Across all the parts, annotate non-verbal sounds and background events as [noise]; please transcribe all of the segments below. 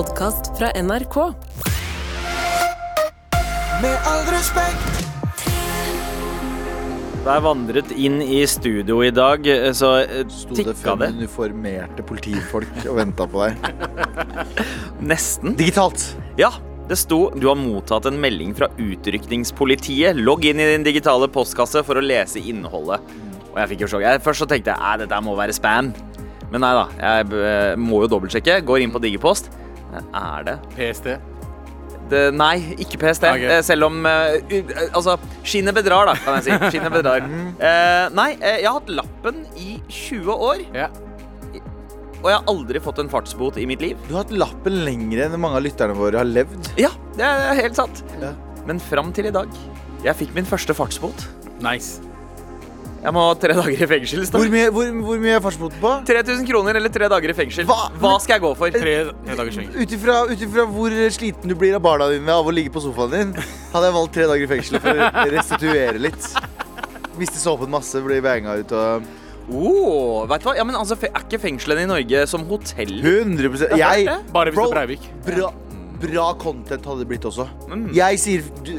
podkast fra NRK. Med all respekt. Da jeg vandret inn i studio i dag, så eh, Sto det tikka fem uniformerte politifolk og venta på deg. [laughs] nesten. Digitalt. Ja, det sto du har mottatt en melding fra utrykningspolitiet. Logg inn i din digitale postkasse for å lese innholdet. Og jeg fikk jo sjokk. Først så tenkte jeg at dette må være spam. Men nei da, jeg eh, må jo dobbeltsjekke. Går inn på Digipost. Er det PST. det, nei, ikke PST. Ok. Eh, Selv om uh, Altså, skinnet bedrar, da, kan jeg si. Skinnet bedrar. Uh, nei, jeg har hatt lappen i 20 år, Ja. og jeg har aldri fått en fartsbot i mitt liv. Du har hatt lappen lenger enn mange av lytterne våre har levd. Ja, det er helt sant. Yeah. Men fram til i dag Jeg fikk min første fartsbot. Nice. Jeg må ha tre dager i fengsel. Hvor mye, hvor, hvor mye er fartsboten på? 3000 kroner eller tre dager i fengsel. Hva? Hva skal jeg gå for? Tre, tre dagers fengsel. Ut ifra hvor sliten du blir av barna dine av å ligge på sofaen din, hadde jeg valgt tre dager i fengsel for å restituere litt. Miste såpen masse, blir banga ut og Oh, vet du hva? Ja, men altså, Er ikke fengslene i Norge som hotell? 100 Jeg. Bare hvis det er Breivik. bra, bra content hadde det blitt også. Mm. Jeg sier du,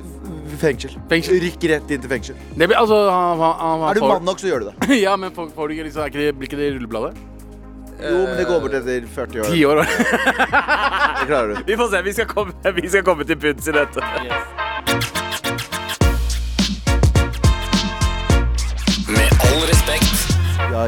fengsel. Fengsel. Rykk rett inn til fengsel. Det blir, altså, han, han, han, Er du får- mann nok, så gjør du det. [laughs] ja, men får, får du ikke liksom, er ikke det, Blir ikke det rullebladet? Jo, men det går bort etter 40 år. 10 år. Det klarer du. [laughs] Vi får se. Vi skal komme, vi skal komme til bunns i dette. Med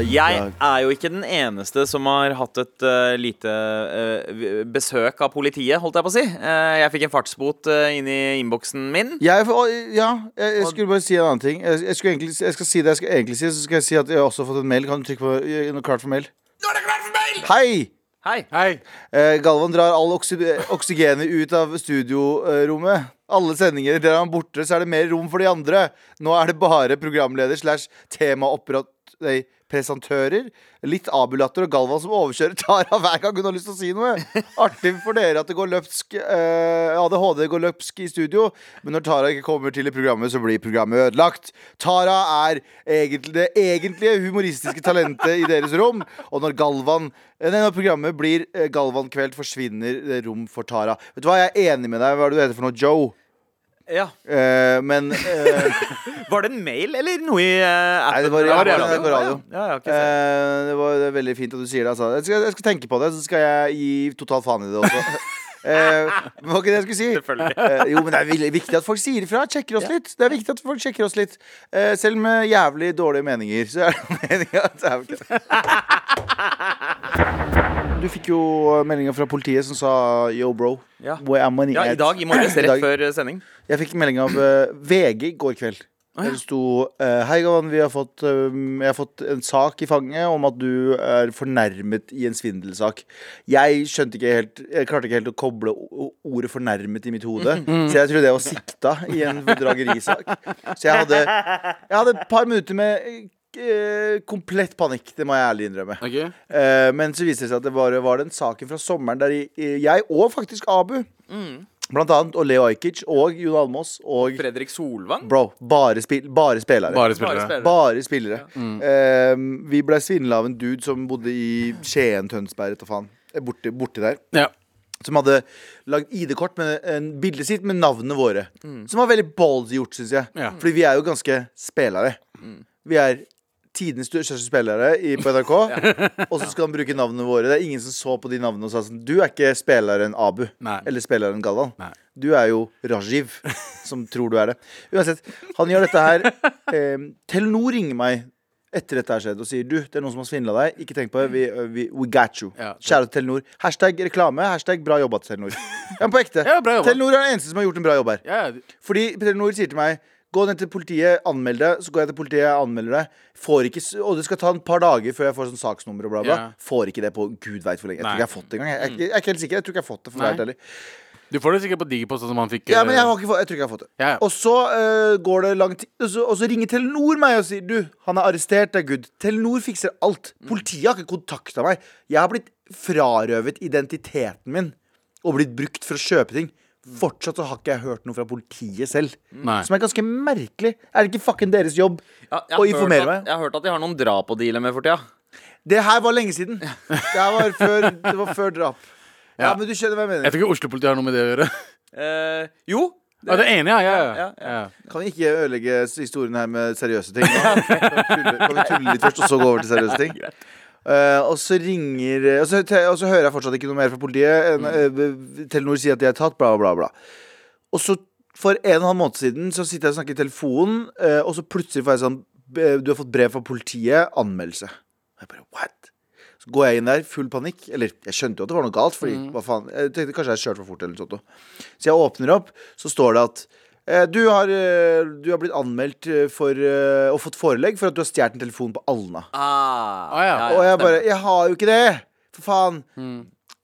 Jeg er jo ikke den eneste som har hatt et uh, lite uh, besøk av politiet, holdt jeg på å si. Uh, jeg fikk en fartsbot uh, inn i innboksen min. Jeg, ja, jeg, jeg skulle bare si en annen ting. Jeg, jeg, skulle egentlig, jeg skal si det jeg skal egentlig si, så skal jeg si at jeg har også fått en mail. Kan du trykke på noe klart for mail? Nå er det klart for mail! Hei! Hei. Hei. Eh, Galvan drar all oksy oksygenet ut av studiorommet. Alle sendinger der han er borte, så er det mer rom for de andre. Nå er det bare programleder slash temaoperat... Nei, presentører. Litt Abulatter og Galvan som overkjører Tara hver gang hun har lyst til å si noe. Artig for dere at det går løpsk eh, ADHD går løpsk i studio, men når Tara ikke kommer til i programmet, så blir programmet ødelagt. Tara er egentlig det egentlige humoristiske talentet i deres rom, og når Galvan eh, når programmet blir eh, Galvan-kveld, forsvinner rom for Tara. Vet du hva, jeg er enig med deg. Hva er det du heter for noe? Joe. Ja. Eh, men [laughs] eh, Var det en mail eller noe i appen? Nei, det var ja, det var radio. Ja, ja, har ikke. Eh, det var det er veldig fint at du sier det. Altså. Jeg, skal, jeg skal tenke på det, så skal jeg gi total faen i det også. [laughs] Eh, var ikke det jeg skulle si? Selvfølgelig. Eh, jo, men det er veldig viktig at folk sier ifra. Sjekker oss litt. Det er viktig at folk sjekker oss litt. Eh, selv med jævlig dårlige meninger, så er det [laughs] meninga at det er ikke Du fikk jo meldinger fra politiet som sa yo, bro. Ja. Where am I Ja, i dag, i morges, rett før eh, sending. Jeg fikk melding av uh, VG i går kveld. Der det sto eh, Hei, Gavan, vi har fått, eh, jeg har fått en sak i fanget om at du er fornærmet i en svindelsak. Jeg skjønte ikke helt Jeg klarte ikke helt å koble ordet 'fornærmet' i mitt hode. Så jeg trodde jeg var sikta i en bedragerisak. Så jeg hadde, jeg hadde et par minutter med eh, komplett panikk. Det må jeg ærlig innrømme. Ok. Eh, men så viste det seg at det var, var den saken fra sommeren der jeg, og faktisk Abu, blant annet, og Leo Ajkic og Jon Almås og Fredrik Solvang. Bro, bare, spil, bare spillere. Bare Bare spillere. spillere. Bare spillere. Eh, vi ble svindla av en dude som bodde i Skien, Tønsberg, etter faen. Eh, Borti, borti der. Ja. Som hadde lagd ID-kort med en bildet sitt med navnene våre. Som var veldig ballsy gjort, syns jeg. Ja. Fordi vi er jo ganske spillere. Vi er tidenes største spillere i, på NRK. [laughs] Og så skal han bruke navnene våre. Det er ingen som så på de navnene og sa sånn Du er ikke spilleren Abu. Nei. Eller spilleren Galvan. Nei. Du er jo Rajiv, som tror du er det. Uansett, han gjør dette her. Eh, Telenor ringer meg etter dette har skjedd og sier du, det er noen som har svindla deg. Ikke tenk på det. Vi, vi, we got you. Ja. Kjære Telenor. Hashtag reklame. Hashtag bra jobba til Telenor. [laughs] Ja, men på ekte. Ja. Telenor er den eneste som har gjort en bra jobb her. Fordi Telenor sier til meg Gå ned til politiet, anmeld det. Så går jeg til politiet, anmelder det. Får ikke, og det skal ta et par dager før jeg får sånn saksnummer og bla, bla. Yeah. Får ikke det på gud veit hvor lenge. Jeg tror ikke jeg har fått det engang. Jeg, jeg, jeg er ikke helt sikker. Jeg tror ikke jeg har fått det, for Nei. helt. Du får det sikkert på Digipost, som han fikk. Ja, men jeg, eh, har ikke fått, jeg tror ikke jeg har fått det. Ja, ja. Og så uh, går det lang tid, og så, og så ringer Telenor meg og sier Du, han er arrestert, det er good. Telenor fikser alt. Politiet har ikke kontakta meg. Jeg har blitt frarøvet identiteten min og blitt brukt for å kjøpe ting. Fortsatt så har ikke jeg hørt noe fra politiet selv. Nei. Som er ganske merkelig. Er det ikke fucking deres jobb Ja, jeg å har informere at, meg? jeg har hørt at de har noen drap å deale med for tida. Det her var lenge siden. Det her var før, det var før drap. Ja, men du skjønner hva jeg Jeg tror ikke Oslo-politiet har noe med det å gjøre. Eh, jo. Ja, det ene, ja. ja, Ja, ja. ja. ja. Kan vi ikke ødelegge historien her med seriøse ting? [laughs] Kan vi tulle, litt først, og så gå over til seriøse ting? Eh, og så ringer og så, og så hører jeg fortsatt ikke noe mer fra politiet. Mm. Eh, Telenor sier at de er tatt, bla, bla, bla. Og så for en og en halv måned siden Så sitter jeg og snakker i telefonen, uh, og så plutselig får jeg sånn eh, Du har fått brev fra politiet, anmeldelse. Og jeg bare, what? Så går jeg inn der, full panikk. Eller jeg skjønte jo at det var noe galt. Fordi, hva faen Jeg tenkte kanskje jeg kjørte for fort. eller noe sånt. Så jeg åpner opp, så står det at eh, du har, eh, du har blitt anmeldt eh, for eh, og fått forelegg for at du har stjålet en telefon på Alna. Ah, Ah, ja. Og jeg bare Jeg har jo ikke det! For faen.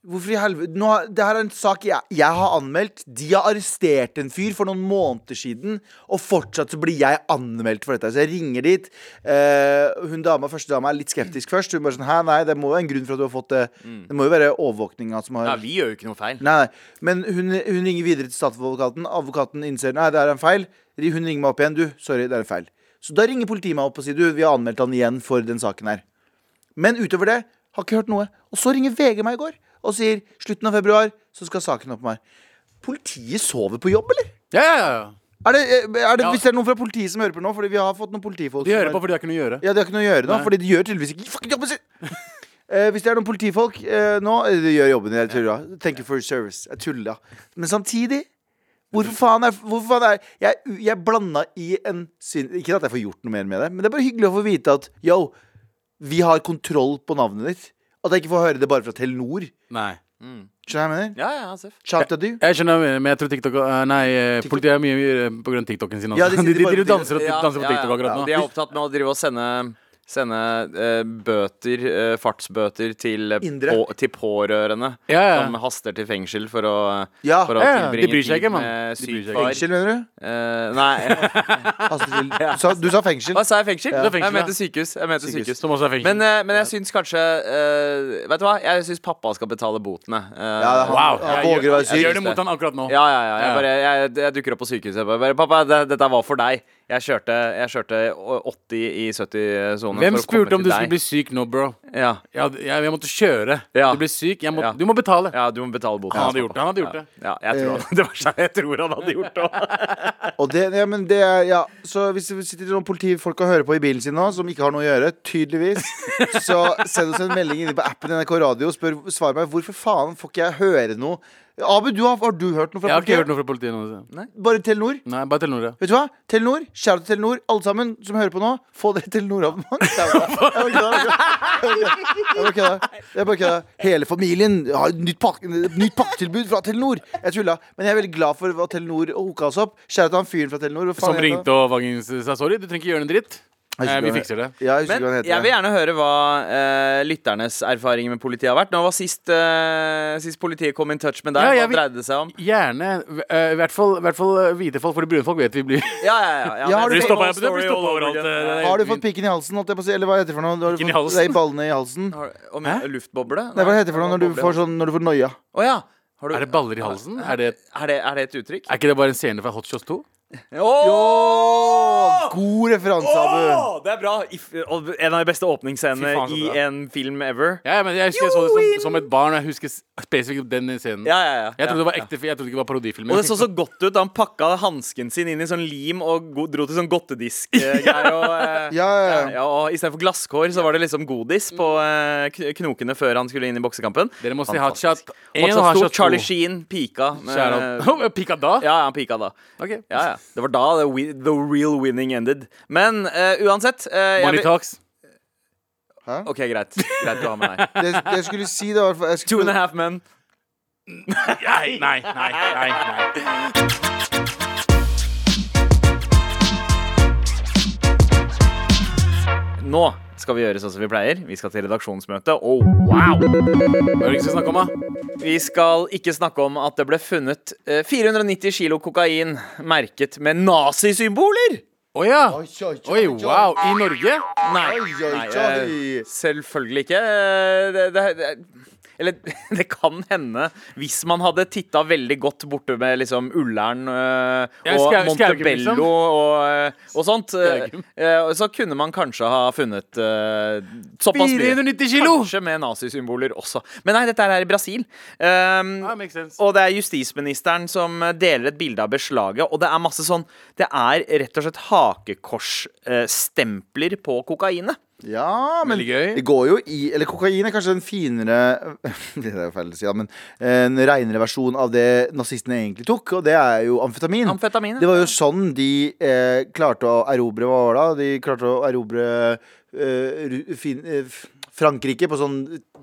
Hvorfor i helvete Nå, Det her er en sak jeg, jeg har anmeldt. De har arrestert en fyr for noen måneder siden, og fortsatt så blir jeg anmeldt for dette. Så jeg ringer dit. Eh, hun dama, første dama er litt skeptisk først. Hun bare sånn Hæ, nei, det må jo være en grunn for at du har fått det. Det må jo være overvåkninga som har Ja, vi gjør jo ikke noe feil. Nei, nei. Men hun, hun ringer videre til statsadvokaten. Advokaten innser nei, det er en feil. Hun ringer meg opp igjen. Du, sorry, det er en feil. Så da ringer politiet meg opp og sier du, vi har anmeldt han igjen for den saken her. Men utover det har ikke hørt noe. Og så ringer VG meg i går og sier slutten av februar så skal saken opp med meg. Politiet sover på jobb, eller? Ja, ja, ja. Er det, er det, Ja. Hvis det er noen fra politiet som hører på nå, Fordi vi har fått noen politifolk De hører er- på fordi de har ikke noe å gjøre. ja, de har ikke noe å gjøre nå, Nei. Fordi de gjør tydeligvis ikke fucking jobben sin. [laughs] Eh, hvis det er noen politifolk eh, nå eh, De gjør jobben, jeg tuller. Thank you for your service. Jeg tuller. da. Men samtidig Hvorfor faen er, hvorfor faen er Jeg, jeg blanda i en sin Ikke at jeg får gjort noe mer med det, men det er bare hyggelig å få vite at yo, vi har kontroll på navnet ditt. At jeg ikke får høre det bare fra Telenor. Nei. Skjønner du hva jeg mener? Ja, ja. Shout you. Jeg skjønner, men jeg tror TikTok eh, Nei, eh, politiet er mye, mye på grunn av TikToken sin. Ja, [laughs] de de, sitter de, bare de, på danser, og, danser på TikTok akkurat nå. De er opptatt med å drive og sende Sende eh, bøter, eh, fartsbøter, til, eh, Indre. på, til pårørende Ja, ja. som haster til fengsel for å, Ja. for å Ja, ja, de tilbringe bryr seg ikke, mann. med De bryr syk seg far. Fengsel, mener du? Eh, nei [laughs] Altså, til, [laughs] du, sa, du sa fengsel. Hva sa jeg? Fengsel? Ja. Fengsel, Jeg mente sykehus. Jeg mente Sykehus. sykehus. Som også er fengsel. Men, eh, men jeg syns kanskje eh, Vet du hva? Jeg syns pappa skal betale botene. Eh, Ja, han- wow. han Jeg, våger å være gjør- jeg syk. gjør det mot han akkurat nå. Ja, ja, ja. Jeg, bare, jeg, jeg dukker opp på sykehuset. Jeg bare, 'Pappa, det, dette var for deg'. Jeg kjørte, jeg kjørte 80 i 70-sonen. Hvem spurte om du skulle bli syk nå, bro? Ja. Jeg, jeg, jeg måtte kjøre. Ja. Du ble syk. Jeg må, Ja. Du må betale. ja, du må betale boten. Han hadde gjort det. Han hadde gjort det. Ja, jeg tror han, [laughs] det var sånn jeg tror han hadde gjort det òg. Og det, ja, men det ja. Så hvis det sitter noen politifolk og hører på i bilen sin nå, som ikke har noe å gjøre, tydeligvis, så send oss en melding inne på appen NRK Radio og spør, svar meg hvorfor faen får ikke jeg høre noe. Abu, du har, har du hørt noe fra politiet? Jeg har ikke hørt noe fra politiet nå. Bare Telenor? Nei, bare Telenor, ja. Vet du hva? Telenor, shout til Telenor, alle sammen som hører på nå. Få dere Telenor-abonnement. Jeg bare. Jeg. Hele familien har et nytt, nytt pakketilbud fra Telenor. Jeg tulla. Men jeg er veldig glad for hva Telenor hooka oss opp. Shout til han fyren fra Telenor. Som ringte og Vangen sa sorry, du trenger ikke gjøre en dritt. Eh, vi fikser det. Ja, jeg Men jeg vil gjerne høre hva uh, lytternes erfaringer med politiet har vært. Nå var sist, uh, sist politiet kom in touch med deg. Ja, Hva dreide det seg om? Gjerne. I hvert fall, hvert fall hvite folk, for de brune folk vet vi blir [laughs] Ja, ja, ja. ja, Ja, har du fått- story overalt. Har du fått pikken i halsen, holdt jeg på å si? Eller hva heter det for noe? Har du fått i? Nei, ballene i halsen. Har- Om Hæ? luftboble? Nei, hva heter det for noe når du får, sånn, når du får noia? Å ja. Har du, Er det baller i halsen? Er det, Er det, er det et uttrykk? er ikke det bare en scene fra Hot Shots 2? Åh! God referanse, Abu. Det er bra! If, en av de beste åpningsscenene Fy faen, så i bra. en film ever. Ja, men jeg husker jeg så det som, som et barn, jeg husker spesifikt den scenen. Ja, ja, ja. Jeg trodde det var Ja. ekte, jeg trodde ikke det var parodifilm. Og det så så godt ut han pakka hansken sin inn i sånn lim og go dro til sånn godtedisk-greier. [laughs] Og, eh, Ja, ja, ja. ja, og istedenfor glasskår så var det liksom godis på eh, k- knokene før han skulle inn i boksekampen. Dere må si Fantastisk. 1 og Shot Hot 2, Shot 2. Charlie Sheen pika. med- Shout out. [laughs] Pika da? Ja, ja, han pika da. Ok. Ja, ja. Det var da the, the real winning ended. Men uh, uansett uh, Money talks. Talks. OK, greit. Greit å ha med deg. Det, det jeg skulle si, det var Two and a half men. Nei, nei, nei, nei, nei. Nå skal vi gjøre sånn som vi pleier. Vi skal til redaksjonsmøte. Oh, wow! Hva er det vi skal snakke om, da? Vi skal ikke snakke om at det ble funnet eh, 490 kilo kokain merket med nazisymboler! Å ja! Oi, oi, oi, Oi, oi. wow. I Norge? Nei, nei eh, selvfølgelig ikke. Eh, Det, det, det, Eller [laughs] det kan hende, hvis man hadde titta veldig godt borte med liksom Ullern øh, og Skau- skal, Montebello liksom. og, øh, og sånt, øh, øh, så kunne man kanskje ha funnet øh, såpass mye. 490 kilo! Kanskje med nazisymboler også. Men nei, dette er i Brasil. Um, Ja, og det er justisministeren som deler et bilde av beslaget. Og det er masse sånn Det er rett og slett hakekorsstempler på kokainet. Ja, men det går jo i Eller kokain er kanskje en finere [laughs] Det er jo feil å si, da, men en reinere versjon av det nazistene egentlig tok, og det er jo amfetamin. Amfetamin. ja. Det var jo sånn de eh, klarte å erobre Hva var det? De klarte å erobre eh, fin, eh, Frankrike på sånn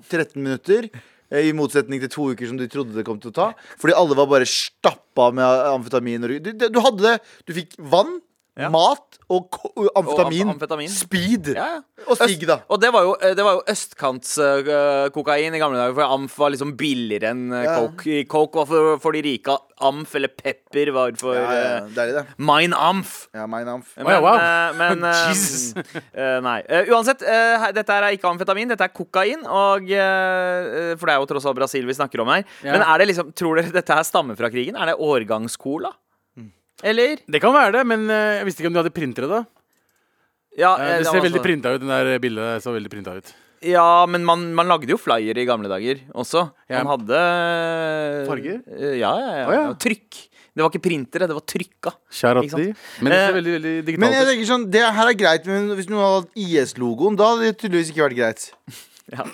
13 minutter. eh, I motsetning til to uker som de trodde det kom til å ta. Fordi alle var bare stappa med amfetamin. Du, du hadde det. Du fikk vann, Ja. mat og amfetamin. Og amfetamin. Speed. Ja, ja. Og sigg, da. Og det var jo, eh, det var jo østkantskokain i gamle dager, for amf var liksom billigere enn uh, Ja. coke. Coke var for, for de rike. Amf eller pepper var for Ja, ja, eh, Deilig, det. Mine Amf. Ja, mine amf. Men, ja, wow. eh, men [laughs] eh, Jesus. [laughs] eh, Nei. Eh, uansett, eh, dette er ikke amfetamin, dette er kokain. Og, eh, for det er jo tross alt Brasil vi snakker om her. Ja. Men er det liksom, tror dere dette her stammer fra krigen? Er det årgangscola? Eller? Det kan være det, men eh, jeg visste ikke om de hadde printere, da. Ja, Eh, eh, det ser veldig printa ut, den der bildet så veldig printa ut. Ja, men man, man lagde jo flyer i gamle dager også. Ja. Man hadde Farger? Eh, Ja, ja, ja. Oh, ja. Og Trykk. Det var ikke printere, det var trykka. De. Men det ser veldig, veldig digitalt Men jeg tenker sånn, det her er greit, men hvis noen hadde hatt IS-logoen, da hadde det tydeligvis ikke vært greit. [laughs] Ja.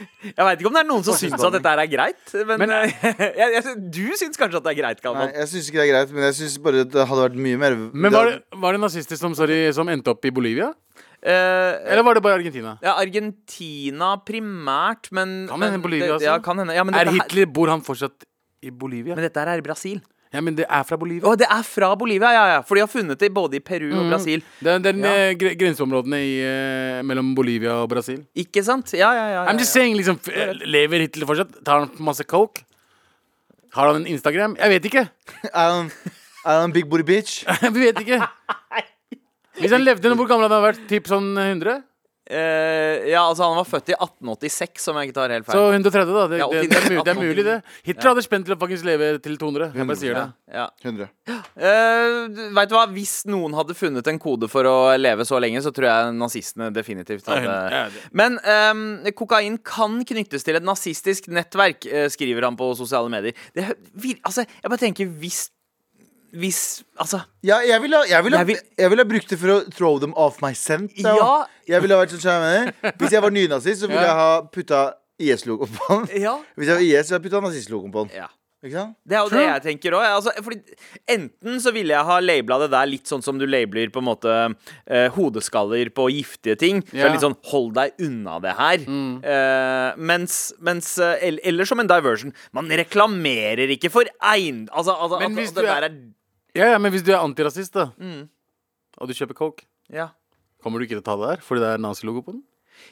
Jeg veit ikke om det er noen som syns at dette her er greit. Men, Men- eh, [laughs] jeg, jeg, du syns kanskje at det er greit, Nei, jeg syns ikke det er greit, men jeg syns bare det hadde vært mye mer Men var det, var det nazister som, sorry, som endte opp i Bolivia? Eh, Eller var det bare Argentina? ja, Argentina primært, men Kan hende Bolivia altså. Ja, kan hende. Ja, men, Er dette her, Hitler, Bor han fortsatt i Bolivia? men dette her er i Brasil. Ja, men det er fra Bolivia. Å, det er fra Bolivia, ja, ja. For de har funnet det både i Peru og Mhm. Brasil. Det er, det er Ja. eh, gre grenseområdene i, eh, mellom Bolivia og Brasil. Ikke sant? Ja, ja, ja. ja, I'm just ja. saying, liksom, f- eh, Lever Hitler fortsatt? Tar han masse coke? Har han en Instagram? Jeg vet ikke. [laughs] Er han, big booty bitch? [laughs] Vi vet ikke. [laughs] Hvis han levde, hvor gammel hadde han vært? Typ sånn 100? Eh, ja, altså Han var født i 1886, om jeg ikke tar helt feil. Så 130, da. Det, Ja, det, det, er, mulig, det er mulig, det. Hitler hadde spent til å faktisk leve til 200. Jeg sier det. ja. 100. Uh, vet du hva? Hvis noen hadde funnet en kode for å leve så lenge, så tror jeg nazistene definitivt hadde Ja, det- Men um, kokain kan knyttes til et nazistisk nettverk, eh, skriver han på sosiale medier. Det, altså, jeg bare tenker hvis Hvis Altså Ja, jeg ville ha, vil ha, vil, vil- ha brukt det for å throw them off my scent. da. Ja. Jeg ville ha vært sånn. Hvis jeg var nynazist, så ville Ja. jeg ha putta IS-logoen på den. Ja. Hvis jeg var IS, så ville jeg putta nazistlogoen på den. ja. Det er jo det jeg tenker òg. Altså, enten så ville jeg ha labela det der litt sånn som du labeler på en måte eh, hodeskaller på giftige ting. Så litt sånn 'hold deg unna det her'. Eh, mens, mens eh, Eller som en diversion. Man reklamerer ikke for eiendom. Altså, altså Men at- hvis at det er- der er Ja, ja, men hvis du er antirasist, da, Mm. og du kjøper coke, Ja. kommer du ikke til å ta det der fordi det er nazilogo på den?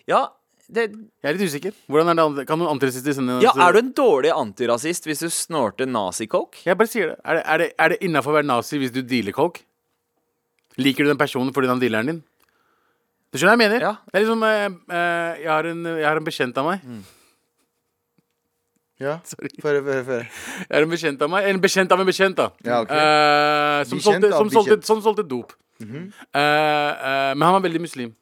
ja det, Jeg er litt usikker. Hvordan er det, an- Kan noen antirasister sende ja, er du en dårlig antirasist hvis du snorter nazi-coke? Jeg bare sier det. Er det, er det, er det innafor å være nazi hvis du dealer coke? Liker du den personen fordi han dealeren din? Du skjønner hva jeg mener? Ja. Det er liksom eh, eh, jeg, har en, jeg har en bekjent av meg. Ja. [laughs] Sorry. Føre, føre, føre. Jeg er en bekjent av meg En bekjent av en bekjent, da. Ja, okay. Eh, som, Bekjent solgte, som, solgte, som solgte dop. Eh, eh, men han var veldig muslim.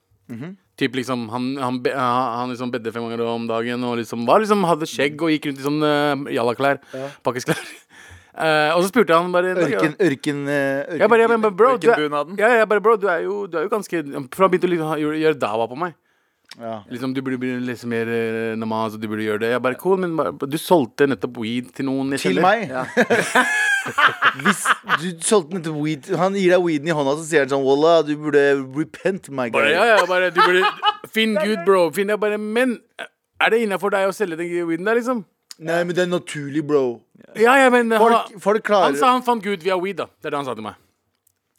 Typ liksom Han, han, be, han, liksom bedde fem ganger om dagen og liksom var liksom hadde skjegg og gikk rundt i sånn uh, jallaklær. Pakkisklær. Uh, [laughs] og så spurte han bare Ørken, ørken, eh, ørken. Jeg bare, jeg bare bro, Ørkenbunaden. ja, jeg bare, bro, du er jo, du er jo ganske For han begynte å liksom, gjøre dawa på meg. Ja. Liksom, Du burde lese mer eh, namaz, og du burde gjøre det. Jeg bare, cool, men bare, du solgte nettopp weed til noen. jeg Til meg. [laughs] Hvis du solgte nettopp weed Han gir deg weeden i hånda, så sier han sånn Wallah, du burde repent, my guy. Bare, ja, ja, bare, du burde Finn Gud, bro. Finn jeg bare, Men er det innafor deg å selge den weeden der, liksom? Nei, men det er naturlig, bro. Ja, ja, men han, Folk, folk klarer han sa han fant Gud via weed, da. Det er det han sa til meg.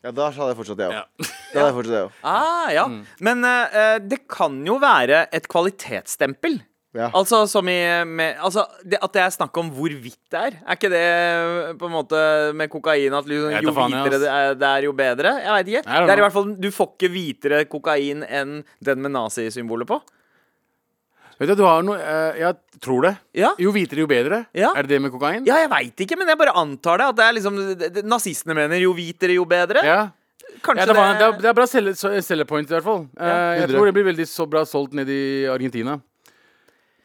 Ja, da hadde jeg fortsatt det òg. Ja. Da hadde jeg fortsatt det òg. [laughs] Ah, ja. Men eh, eh, det kan jo være et kvalitetsstempel. Ja. Altså som i med, altså, det, At det er snakk om hvorvidt det er. Er ikke det eh, på en måte med kokain at liksom, Jeg jo faen hvitere ass. det er, det er, jo bedre? Jeg veit ikke. Don't Det er i hvert fall Du får ikke hvitere kokain enn den med nazisymbolet på. Vet du, du har noe eh, Jeg tror det. Ja. Jo hvitere, jo bedre. Ja. Er det det med kokain? Ja, jeg veit ikke, men jeg bare antar det. At det er liksom det- det- Nazistene mener jo hvitere, jo bedre. Ja. Kanskje Ja, det, var, det, er, det er bra selge- så- i hvert fall. Eh, jeg 100. tror det blir veldig så bra solgt nede i Argentina.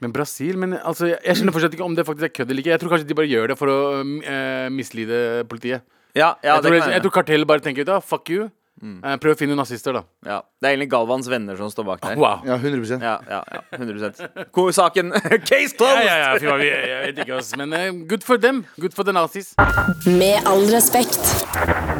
Men Brasil men altså, jeg, jeg skjønner fortsatt ikke om det faktisk er kødd eller ikke. Jeg tror kanskje de bare gjør det for å uh, mislide politiet. Ja, ja, jeg, det tror, kan jeg, hende. tror kartellet bare tenker ut da, fuck you. Eh, prøv å finne nazister, da. ja. Det er egentlig Galvans venner som står bak der. Wow. Ja, 100 Ja, ja, ja, 100 Ko- Saken [laughs] Case Ja, closed! ja, ja, fy faen, jeg, jeg vet ikke, ass. Men eh, good for them. Good for the nazis. Med all respekt.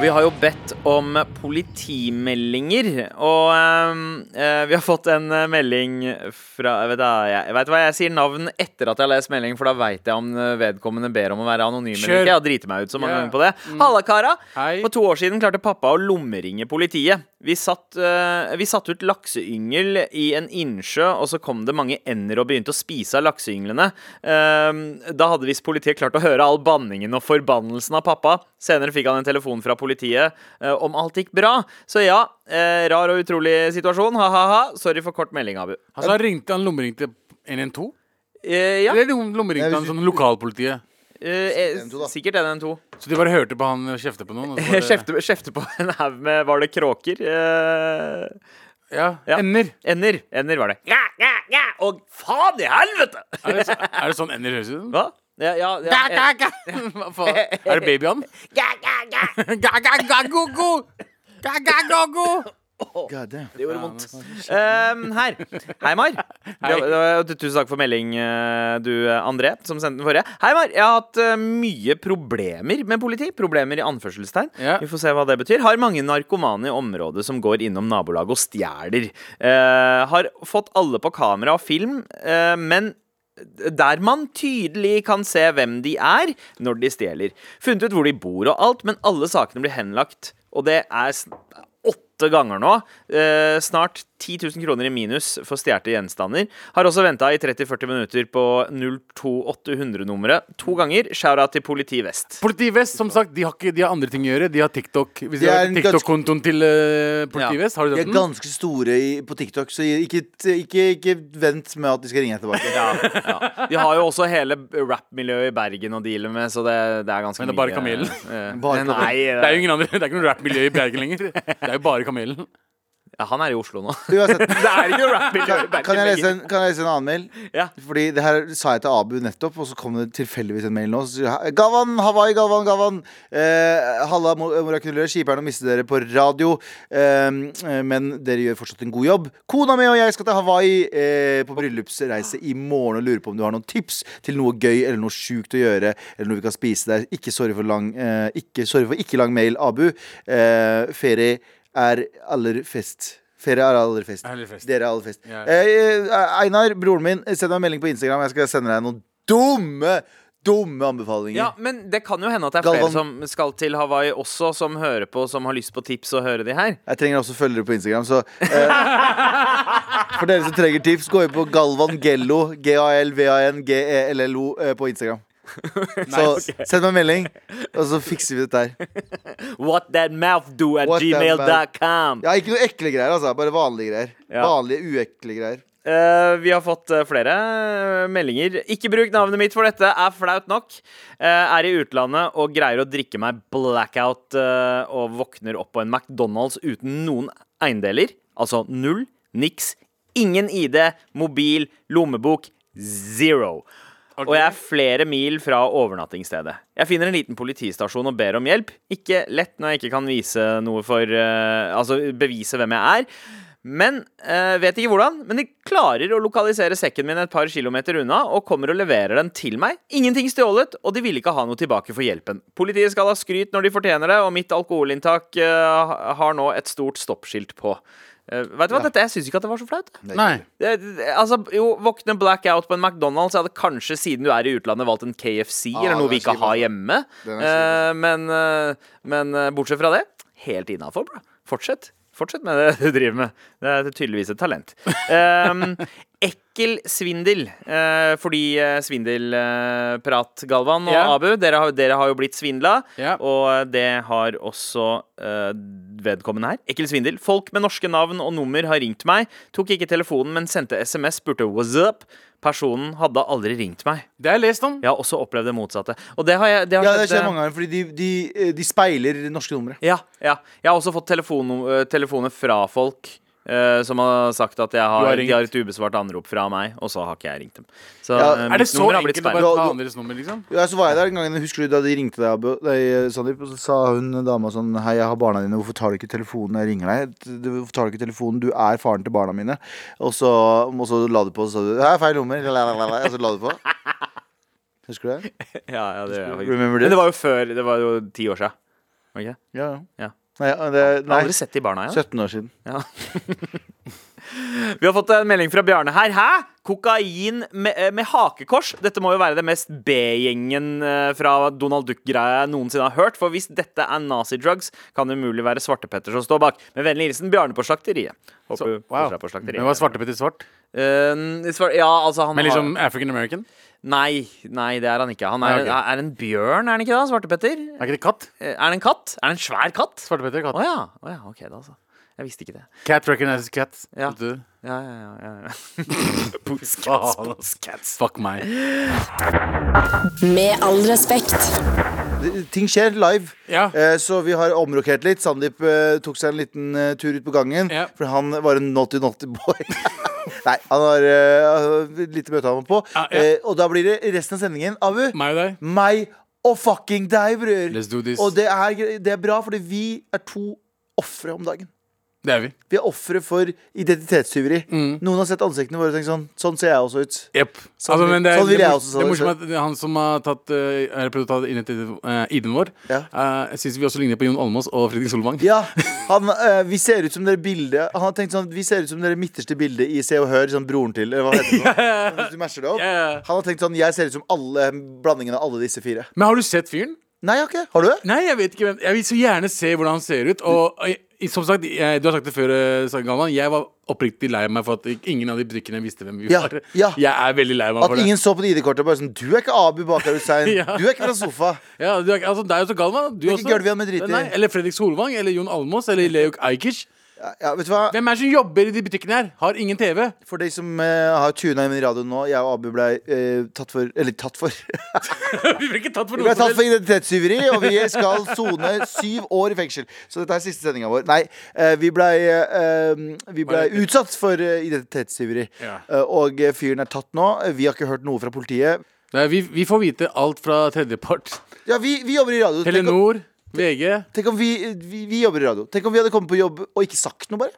Og vi har jo bedt om politimeldinger. Og ehm, eh, vi har fått en eh, melding fra vet, du jeg, jeg vet hva jeg sier navn etter at jeg har lest melding, for da veit jeg om eh, vedkommende ber om å være anonym eller ikke. Jeg har driti meg ut så mange yeah. ganger på det. Halla, kara! Hei. For to år siden klarte pappa å lommeringe politiet. Vi satt, eh, vi satt ut lakseyngel i en innsjø, og så kom det mange ender og begynte å spise av lakseynglene. Eh, da hadde visst politiet klart å høre all banningen og forbannelsen av pappa. Senere fikk han en telefon fra politiet eh, om alt gikk bra. Så ja, eh, rar og utrolig situasjon. Ha-ha-ha. Sorry for kort melding, Abu. Altså, han ringte han lommeringte 112? Eh, ja. Eller lommeringte han sånn lokalpolitiet? Eh, eh, 112 da. sikkert 112. Så de bare hørte på han kjefte på noen? [laughs] Bare, Kjefte, kjefte på en haug med Var det kråker? Eh, ja, Ja. Ender. ender. Ender var det. Ja, ja, ja. Og faen i helvete! Er det, så, er det sånn ender høres ut? Hva? Ja, ja, ja. [laughs] Hva faen? Er det babyen? ja, ja, ja. Ga, ga, ga, go, go. Ga, ga, go, go. God damn. Det gjorde vondt. Um, her. Hei, Mar. [laughs] Hei. Tusen takk for melding, eh, du eh, André, som sendte den forrige. Hei, Mar. Jeg har hatt eh, mye problemer med politi. Problemer i anførselstegn. Ja. Vi får se hva det betyr. Har mange narkomane i området som går innom nabolaget og stjeler. Eh, har fått alle på kamera og film, eh, men der man tydelig kan se hvem de er når de stjeler. Funnet ut hvor de bor og alt, men alle sakene blir henlagt. Og det er åtte ganger nå. Eh, snart 10 000 kroner i minus for stjålne gjenstander. Har også venta i 30-40 minutter på 02800-nummeret to ganger. Shout-out til Politi Vest. Politi Vest, som sagt, de har, ikke, de har andre ting å gjøre. De har TikTok. Hvis De har en TikTok-kontoen til uh, Politi Ja. Vest, har du De er ganske store i, på TikTok, så ikke, ikke, ikke vent med at de skal ringe deg tilbake. [laughs] Ja, ja. De har jo også hele rap-miljøet i Bergen å deale med, så det, det er ganske mye. Men det er bare Kamelen? Uh, Det er jo ingen andre, det er ikke noe rap-miljø i Bergen lenger. Det er jo bare Kamelen. Ja, han er i Oslo nå. Uansett, [laughs] Det er ikke i Bergen kan jeg, lese en, kan jeg lese en annen mail? Ja. Fordi det her sa jeg til Abu nettopp, og så kom det tilfeldigvis en mail nå. Så Gavan, Hawaii, Gavan, Gavan. Eh, Halla, mo- morakulerer. Kjiperen å miste dere på radio. Eh, eh, men dere gjør fortsatt en god jobb. Kona mi og jeg skal til Hawaii eh, på bryllupsreise i morgen og lurer på om du har noen tips til noe gøy eller noe sjukt å gjøre, eller noe vi kan spise der. Ikke sorry for lang eh, ikke, Sorry for ikke lang mail, Abu. Eh, ferie er aller fest. Ferie er aller fest. Fest. Dere er aller fest. Ja. Eh, eh, Einar, broren min, send meg en melding på Instagram. Jeg skal sende deg noen dumme, dumme anbefalinger. Ja, men det kan jo hende at det er flere som skal til Hawaii også, som hører på, som har lyst på tips og høre de her. Jeg trenger også følgere på Instagram, så eh, For dere som trenger tips, gå inn på Galvan Gello, G-A-L-V-A-N-G-E-L-L-O, eh, på Instagram. [laughs] Så send meg en melding, og så fikser vi dette her. [laughs] What that mouth do at gmail.com. Ja, ikke noe ekle greier, altså. Bare vanlige greier. Ja. Vanlige, uekle greier. Uh, vi har fått uh, flere eh, meldinger. Ikke bruk navnet mitt, for dette er flaut nok. Er i utlandet og greier å drikke meg blackout og våkner opp på en McDonald's uten noen eiendeler. Altså null, niks, ingen ID, mobil, lommebok, zero. Og jeg er flere mil fra overnattingsstedet. Jeg finner en liten politistasjon og ber om hjelp. Ikke lett når jeg ikke kan vise noe for uh, Altså bevise hvem jeg er. Men uh, vet ikke hvordan. Men de klarer å lokalisere sekken min et par kilometer unna og kommer og leverer den til meg. Ingenting stjålet, og de ville ikke ha noe tilbake for hjelpen. Politiet skal ha skryt når de fortjener det, og mitt alkoholinntak uh, har nå et stort stoppskilt på. Uh, vet du hva, dette, Jeg syns ikke at det var så flaut. Nei. Det, det, altså, jo, Våkne blackout på en McDonald's. Jeg hadde kanskje, siden du er i utlandet, valgt en KFC ah, eller noe vi ikke har altså. hjemme. Eh, men, uh, men eh, bortsett fra det, helt innafor, bra. Fortsett. Fortsett med det du driver med. Det er tydeligvis et talent. Um, ekkel svindel. Uh, fordi uh, svindelprat, Galvan og yeah. Abu, dere har, dere har jo blitt svindla. Yeah. Og det har også eh, vedkommende her. Ekkel svindel. Folk med norske navn og nummer har ringt meg. Tok ikke telefonen, men sendte SMS, spurte 'what's up'. Personen hadde aldri ringt meg. Det har jeg lest om. Jeg har også opplevd det motsatte. Og det har jeg det har Ja, det skjedd, skjer mange ganger, fordi de, de, de speiler norske numre. ja, ja. Jeg har også fått telefon, øh, telefoner fra folk øh, som har sagt at jeg har, har de har et ubesvart anrop fra meg, og så har ikke jeg ringt dem. Så Ja, øh, Er det så enkelt å bare ta andres nummer, liksom? Ja, så var jeg der en gang, Husker du da de ringte deg, deg, Sandeep? Og så sa hun dama sånn Hei, jeg har barna dine, hvorfor tar du ikke telefonen? Jeg ringer deg. Du- Hvorfor tar du ikke telefonen? Du er faren til barna mine. Og så, og så la du på, og så sa du er feil nummer. Og så la du på. Husker du det? [laughs] Ja, ja, det gjør jeg Men det var jo før. Det var jo ti år siden. Okay? Ja. Ja, Ja. Nei, det, Jeg har aldri sett de barna igjen. 17 år siden. Ja. [laughs] Vi har fått en melding fra Bjarne her. Hæ? Kokain med, eh, med hakekors? Dette må jo være det mest B-gjengen eh, fra Donald Duck-greia jeg noensinne har hørt. For hvis dette er nazi-drugs, kan det umulig være Svartepetter som står bak. Med vennlig hilsen Bjarne på slakteriet. Håper Så, wow. på slakteriet. Men var Svartepetter svart? Uh, svart? ja, altså han Men har liksom African American? Nei, nei, det er han ikke. Han er, Nei, ok. er en bjørn, er han ikke da? Svartepetter? Er ikke det katt? Eh, Er det en katt? Er det en svær katt? Svartepetter er Å katt. ja. Å ja. Ok, da altså. Jeg visste ikke det. Cat recognizes cat. Ja. Du? Ja, ja, ja, ja, ja. [laughs] Faen, cats. Fuck meg. Med all respekt. Ting skjer live. Ja. Eh, så vi har omrokert litt. Sandeep eh, tok seg en liten eh, tur ut på gangen. Ja. For han var en naughty naughty boy. [laughs] Nei, han har uh, lite møte han var på. Ja, ja. Eh, og da blir det resten av sendingen. Abu, Meg og deg. meg og fucking deg, bror. Let's do this. Og det er, det er bra, fordi vi er to ofre om dagen. Det er vi. Vi er ofre for identitetstyveri. Mm. Noen har sett ansiktene våre og tenkt sånn Sånn ser jeg også ut. Yep. Sånn Altså, det, sånn vil jeg også se ut. det er morsomt at han som har tatt uh, prøvd å ta identiteten uh, ID-en vår, Ja. uh, jeg syns vi også ligner på Jon Almaas og Fredrik Solvang. Ja, han, uh, vi ser ut som dere bildet Han har tenkt sånn Vi ser ut som dere midterste bildet i Se og Hør, sånn broren til, eller hva heter det? nå? [laughs] Hvis du masher det opp. Ja. Han har tenkt sånn Jeg ser ut som alle blandingen av alle disse fire. Men har du sett fyren? Nei, jeg har ikke. Har du det? Nei, jeg vet ikke hvem Jeg vil så gjerne se hvordan han ser ut. Og som sagt, jeg, du har sagt det før, uh, Galvan. Jeg var oppriktig lei meg for at ingen av de butikkene visste hvem vi Ja, var. ja. Jeg er veldig lei meg At for det. ingen så på det ID-kortet og bare sånn Du er ikke Abu Bakar Hussein. [laughs] Ja. Du er ikke fra sofa. [laughs] Ja, du er, altså, det er jo så Galvan. Du, er også. ikke Gulvian med drit i. Nei, Eller Fredrik Solvang. Eller Jon Almås. Eller Leuk Ajkic. Ja, vet du hva? Hvem er det som jobber i de butikkene her? Har ingen TV. For de som eh, har tuna inn i radioen nå, jeg og Abu ble eh, tatt for Eller tatt for. [laughs] vi ble ikke tatt for Vi noe ble tatt for identitetstyveri, og vi skal sone [laughs] syv år i fengsel. Så dette er siste sendinga vår. Nei, eh, vi blei eh, Vi blei utsatt for eh, identitetstyveri. Ja. Eh, og eh, fyren er tatt nå. Vi har ikke hørt noe fra politiet. Nei, vi, vi får vite alt fra tredjepart. Ja, vi, vi jobber i radio. Telenor, VG. tenk om vi, vi, vi jobber i radio. Tenk om vi hadde kommet på jobb og ikke sagt noe, bare.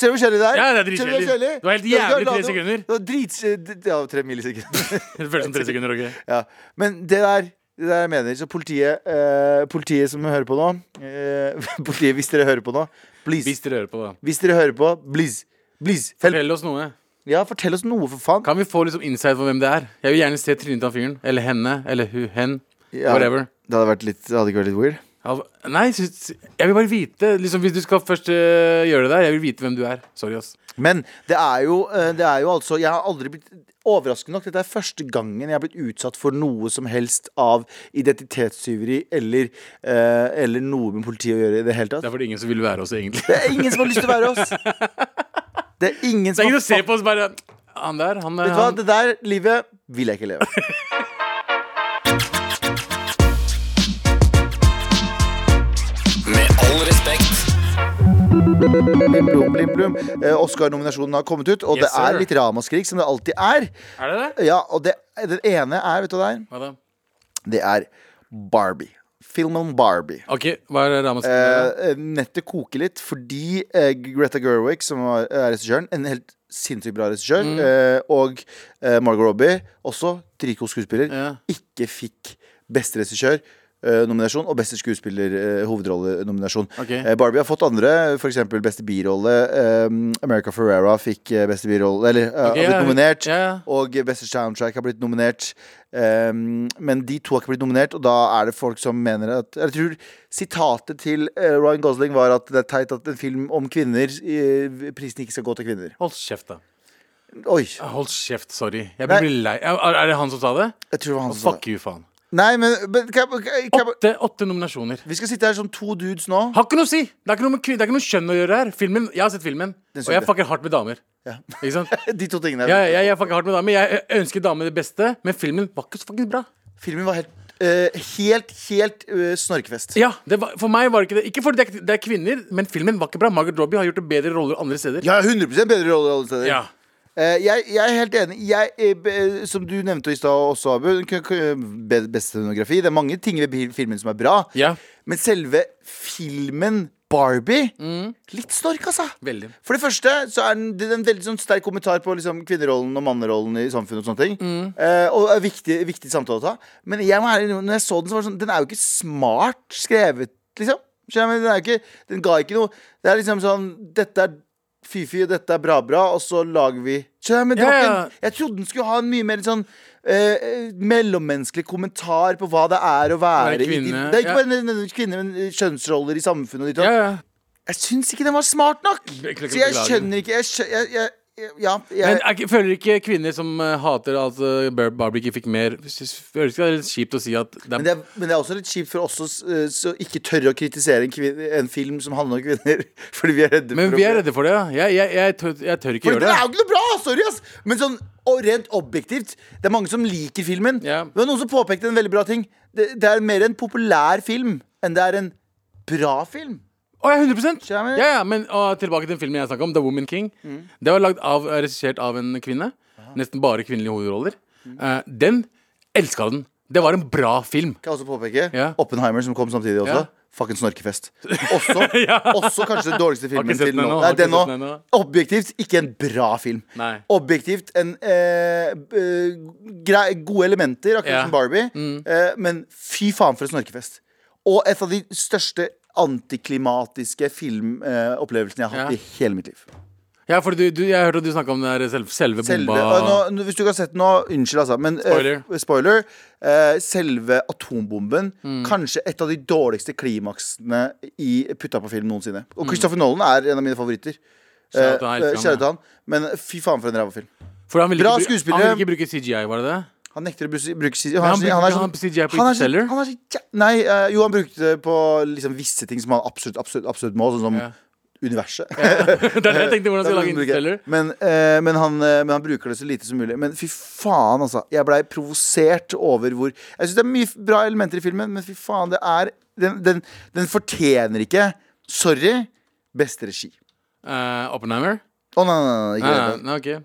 Ser du hvor kjedelig det er? Ja, det er dritkjedelig. kjedelig? Det var helt jævlig tre sekunder. Det var drits... Ja, tre millisekunder. [laughs] Det føles som tre sekunder. ok Ja, men det der det der jeg mener, så politiet eh, Politiet som hører på nå eh, [laughs] Politiet, hvis dere hører på nå Please, Hvis dere hører på, da. hvis dere hører på Please, please Fortell oss noe. Ja, fortell oss noe for faen Kan vi få liksom insight på hvem det er? Jeg vil gjerne se trynet av fyren. Eller henne. Eller hu, hen. ja, Whatever. Det hadde, vært litt, det hadde ikke vært litt weird Al- Nei, sy- jeg vil bare vite. Liksom, hvis du skal først øh, gjøre det der, jeg vil vite hvem du er. Sorry, ass. Men det er jo, eh, det er jo altså Jeg har aldri blitt Overraskende nok, dette er første gangen jeg har blitt utsatt for noe som helst av identitetstyveri eller, eh, eller noe med politiet å gjøre i det hele tatt. Det er fordi ingen som vil være oss, egentlig. Det er ingen som har lyst til å være oss. [laughs] Det er ingen Det som er ingen som ser på oss bare Han der, han Vet er du hva, han. det der livet vil jeg ikke leve. [laughs] Med all respekt. Blim, blum, blim, blum. Eh, Oscar-nominasjonen har kommet ut, og Yes, det er litt ramaskrik, som det alltid er. Er det det? Ja, og det, Den ene er, vet du hva det er? Hva da? Det er Barbie. Filmen Barbie. OK, hva er ramaskriket? Eh, nettet koker litt fordi eh, Greta Gerwig, som var- er regissøren, en helt sinnssykt bra regissør, Mm. eh, og eh, Margot Robbie, også dritgod skuespiller, Ja. ikke fikk beste regissør nominasjon og beste skuespiller eh, hovedrollenominasjon. Ok. Eh, Barbie har fått andre, f.eks. beste birolle. Eh, America Ferrera fikk eh, beste birolle, eller okay, har blitt nominert. ja. Og beste soundtrack har blitt nominert. Eh, men de to har ikke blitt nominert, og da er det folk som mener at Jeg tror sitatet til eh, Ryan Gosling var at det er teit at en film om kvinner eh, Prisen ikke skal gå til kvinner. Hold kjeft, da. Oi. Hold kjeft, sorry. Jeg blir lei. Er det han som sa det? Jeg tror det var han som sa Fuck you, faen. Nei, men, men kan, jeg- kan, jeg- kan, jeg- Åtte, åtte nominasjoner. Vi skal sitte her som to dudes nå. Har ikke noe å si! Det er ikke noe, med, kvin- det er ikke noe kjønn å gjøre her. Filmen, Jeg har sett filmen, Den og jeg sugde. fucker hardt med damer. Ja. Ikke sant? [laughs] De to tingene. Jeg, jeg, jeg fucker hardt med damer. Jeg ønsker damer det beste, men filmen var ikke så fucking bra. Filmen var helt, eh, helt, helt eh, snorkefest. Ja, det var, For meg var det ikke det. Ikke fordi det er, det er kvinner, men filmen var ikke bra. Margaret Robbie har gjort det bedre roller andre steder. Ja, 100 bedre rolle alle steder. Ja. Eh, jeg, jeg er helt enig. Jeg, eh, som du nevnte i stad også, Abu. be- Beste scenografi. Det er mange ting ved filmen som er bra. Ja, Men selve filmen Barbie Litt snork, altså. veldig. For det første så er den, det en veldig sånn sterk kommentar på liksom, kvinnerollen og mannerollen i samfunnet. Og sånne ting Eh, Og er viktig, viktig samtale å ta. Men jeg når jeg så den, så var det sånn Den er jo ikke smart skrevet, liksom. Den, ikke, den ga ikke noe Det er liksom sånn Dette er fy-fy, dette er bra-bra, og så lager vi Skjønner? Men det var ikke en, jeg trodde den skulle ha en mye mer sånn eh, mellommenneskelig kommentar på hva det er å være, Være kvinne, de- Det er ikke ja. bare nødvendigvis kvinner, men kjønnsroller i samfunnet og ditt og Ja, datt. ja. Jeg syns ikke den var smart nok. Beklager, Så jeg beklager. skjønner ikke Jeg, skjø- jeg, jeg Ja, jeg, Men er, føler ikke kvinner som eh, hater at uh, Barbie ikke fikk mer Føler ikke det er litt kjipt å si at det men, det er, men det er også litt kjipt for oss å eh, så ikke tørre å kritisere en, kvinne, en film som handler om kvinner. [laughs] Fordi vi er redde Men for vi er redde for det, ja. Jeg, jeg, jeg, tør, tør ikke For gjøre det det. er jo ikke noe bra! Sorry, ass! Men sånn og rent objektivt Det er mange som liker filmen. Yeah. Det var noen som påpekte en veldig bra ting. Det, det er mer en populær film enn det er en bra film. Å, ja, 100 Skjønner Ja, ja, men og, tilbake til filmen jeg snakka om, The Woman King. Mm. Det var lagd av, regissert av en kvinne. Nesten bare kvinnelige hovedroller. Mm. Uh, den elska den. Det var en bra film. Kan jeg også påpeke Ja. Oppenheimer, som kom samtidig også. Ja. Fucking snorkefest. [laughs] Også, også kanskje den dårligste filmen til nå. Nei, den nå. Objektivt ikke en bra film. Nei. Objektivt en eh, eh, gode elementer, akkurat Ja. som Barbie. Eh, men fy faen for en snorkefest. Og et av de største antiklimatiske filmopplevelsene jeg har hatt Ja. i hele mitt liv. Ja, for du, du, jeg hørte at du snakka om den selve, selve Selve, bomba. selve, nå, hvis du ikke har sett den nå, unnskyld, altså. Men, eh, Spoiler. spoiler eh, selve atombomben. Mm. Kanskje et av de dårligste klimaksene i putta på film noensinne. Mm. Og Christopher Nolan er en av mine favoritter. Kjære til han, Eh, ja. til han. Men fy faen for en ræva film. For han ville Bra ikke, bru- Han ville ikke bruke CGI, var det det? Han nekter å bruke, CGI. Han sånn- han han han er så Nei, eh, jo, han brukte det på liksom, visse ting som han absolutt, absolutt, absolutt må, sånn som Ja. universet. [laughs] det er det jeg tenkte hvordan [laughs] jeg lage Interstellar. Men, uh, men, han, uh, men han bruker det så lite som mulig. Men fy faen, altså. Jeg blei provosert over hvor Jeg syns det er mye bra elementer i filmen, men fy faen, det er Den, den, den fortjener ikke Sorry, beste regi. Uh, Oppenheimer? Å nei, nei, nei, ikke Nei, nei, okay.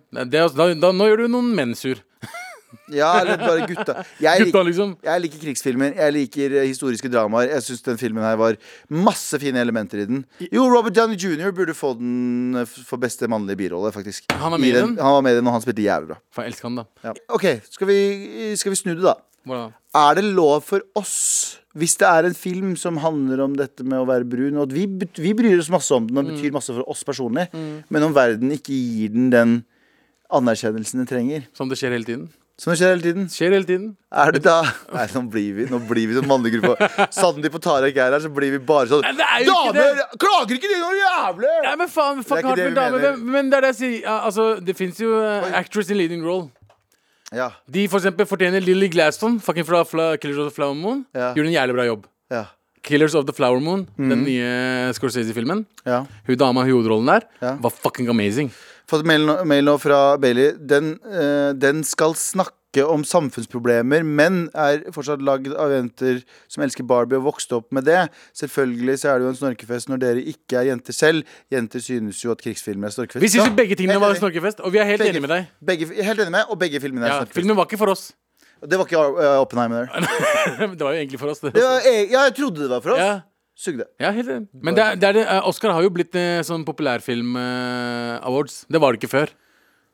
Også, da, da, nå gjør du noen menn sur. [laughs] Ja, eller bare gutta. Jeg, Gutta, liksom. jeg liker krigsfilmer. Jeg liker eh, historiske dramaer. Jeg syns den filmen her var masse fine elementer i den. Jo, Robert Downey jr. burde få den eh, for beste mannlige birolle, faktisk. Han var med i den? Han var med i den, og han spilte jævlig bra. For jeg elsker han, da. Ja. OK, skal vi, skal vi snu det, da? Hvordan? Er det lov for oss, hvis det er en film som handler om dette med å være brun, og at vi, vi bryr oss masse om den og Mm. betyr masse for oss personlig, men om verden ikke gir den den anerkjennelsen den trenger, Som det skjer hele tiden. Som skjer hele tiden, Skjer hele tiden. er det da Nei, nå blir vi Nå blir vi som mannegruppa. Sandeep og Tarek er her, så blir vi bare sånn Nei, det er jo ikke Damer! Klager ikke de noe jævlig? Nei, men faen, fuck hardt med damer. Men, men det er det jeg sier. Ja, altså, det fins jo uh, actress in leading role. Ja. De for eksempel fortjener Lily Gladstone, fucking fra Fla Killers of the Flower Moon. Ja. Gjorde en jævlig bra jobb. Ja. Killers of the Flower Moon, Mhm. den nye Scorsese-filmen. ja. Hun dama i hovedrollen der Ja. var fucking amazing. Fått mail, mail nå fra Bailey. Den, uh, den skal snakke om samfunnsproblemer, men er fortsatt lagd av jenter som elsker Barbie og vokste opp med det. Selvfølgelig så er det jo en snorkefest når dere ikke er jenter selv. Jenter synes jo at krigsfilmer er snorkefest. Vi synes jo begge tingene var snorkefest, og vi er helt Begge- enige med deg. Begge, helt enig med, og begge filmene er Ja, snorkefest. filmen var ikke for oss. Det var ikke uh, Oppenheimer [laughs] det var jo egentlig for oss. Det. Det var, jeg, ja, jeg trodde det var for oss. Ja, Sugde. ja helt enig. Men det er, det er det, eh, Oscar har jo blitt eh, sånn populærfilm-awards. det var det ikke før.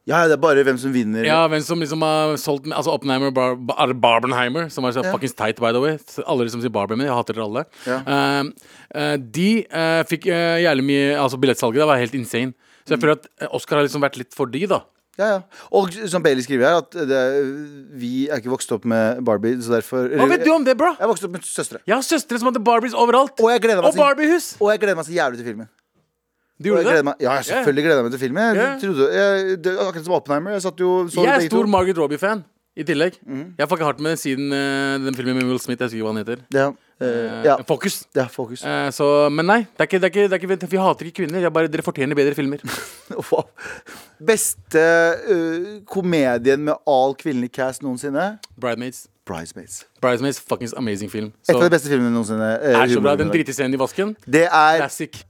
Ja, det er bare hvem som vinner. Ja, hvem som liksom har solgt Altså Oppenheimer og Bar Bar Barbenheimer, som er så Ja. fuckings tight, by the way. Alle som sier Barbenheimer, jeg hater dere alle. Ja. Eh, eh, de uh, fikk uh, jævlig mye Altså billettsalget der var helt insane. Så jeg føler at eh, Oscar har liksom vært litt for de, da. Ja, ja. Og som Bailey skriver her, at det, vi er ikke vokst opp med Barbie, så derfor Hva vet du om det, bro? Jeg er vokst opp med søstre. Jeg har søstre som hadde Barbies overalt. Og jeg gleder meg Og til- Barbiehus. Og jeg gleder meg så jævlig til filmen. Du jeg gjorde det? meg, ja, selvfølgelig gleder jeg meg til filmen. Jeg yeah. trodde, jeg, det, akkurat som Oppenheimer. Jeg satt jo så Jeg er stor to. Margaret Robbie-fan. I tillegg. Jeg har fucka hardt med den siden eh, den filmen med Will Smith. Jeg husker ikke hva han heter. Ja, eh, ja, Fokus. Ja, fokus. Uh, så, men nei, det er ikke, det er ikke, det er ikke, vi hater ikke kvinner. Bare, dere fortjener bedre filmer. [laughs] Wow. Beste uh, komedien med all kvinnelig cast noensinne? Bridesmaids. Bridesmaids. Bridesmaids, fuckings amazing film. Et Så, av de beste filmene noensinne. er så bra. Den dritescenen i vasken. Det er Classic.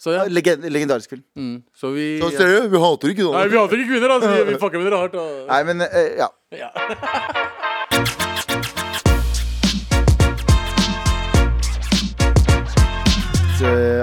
Så ja. legend, legendarisk film. Mm. Så vi Så ser du, vi hater ikke Nei, sånn. vi hater ikke kvinner, altså. Vi [laughs] fucker med dere hardt. Og... Nei, men ja. Ja. [laughs]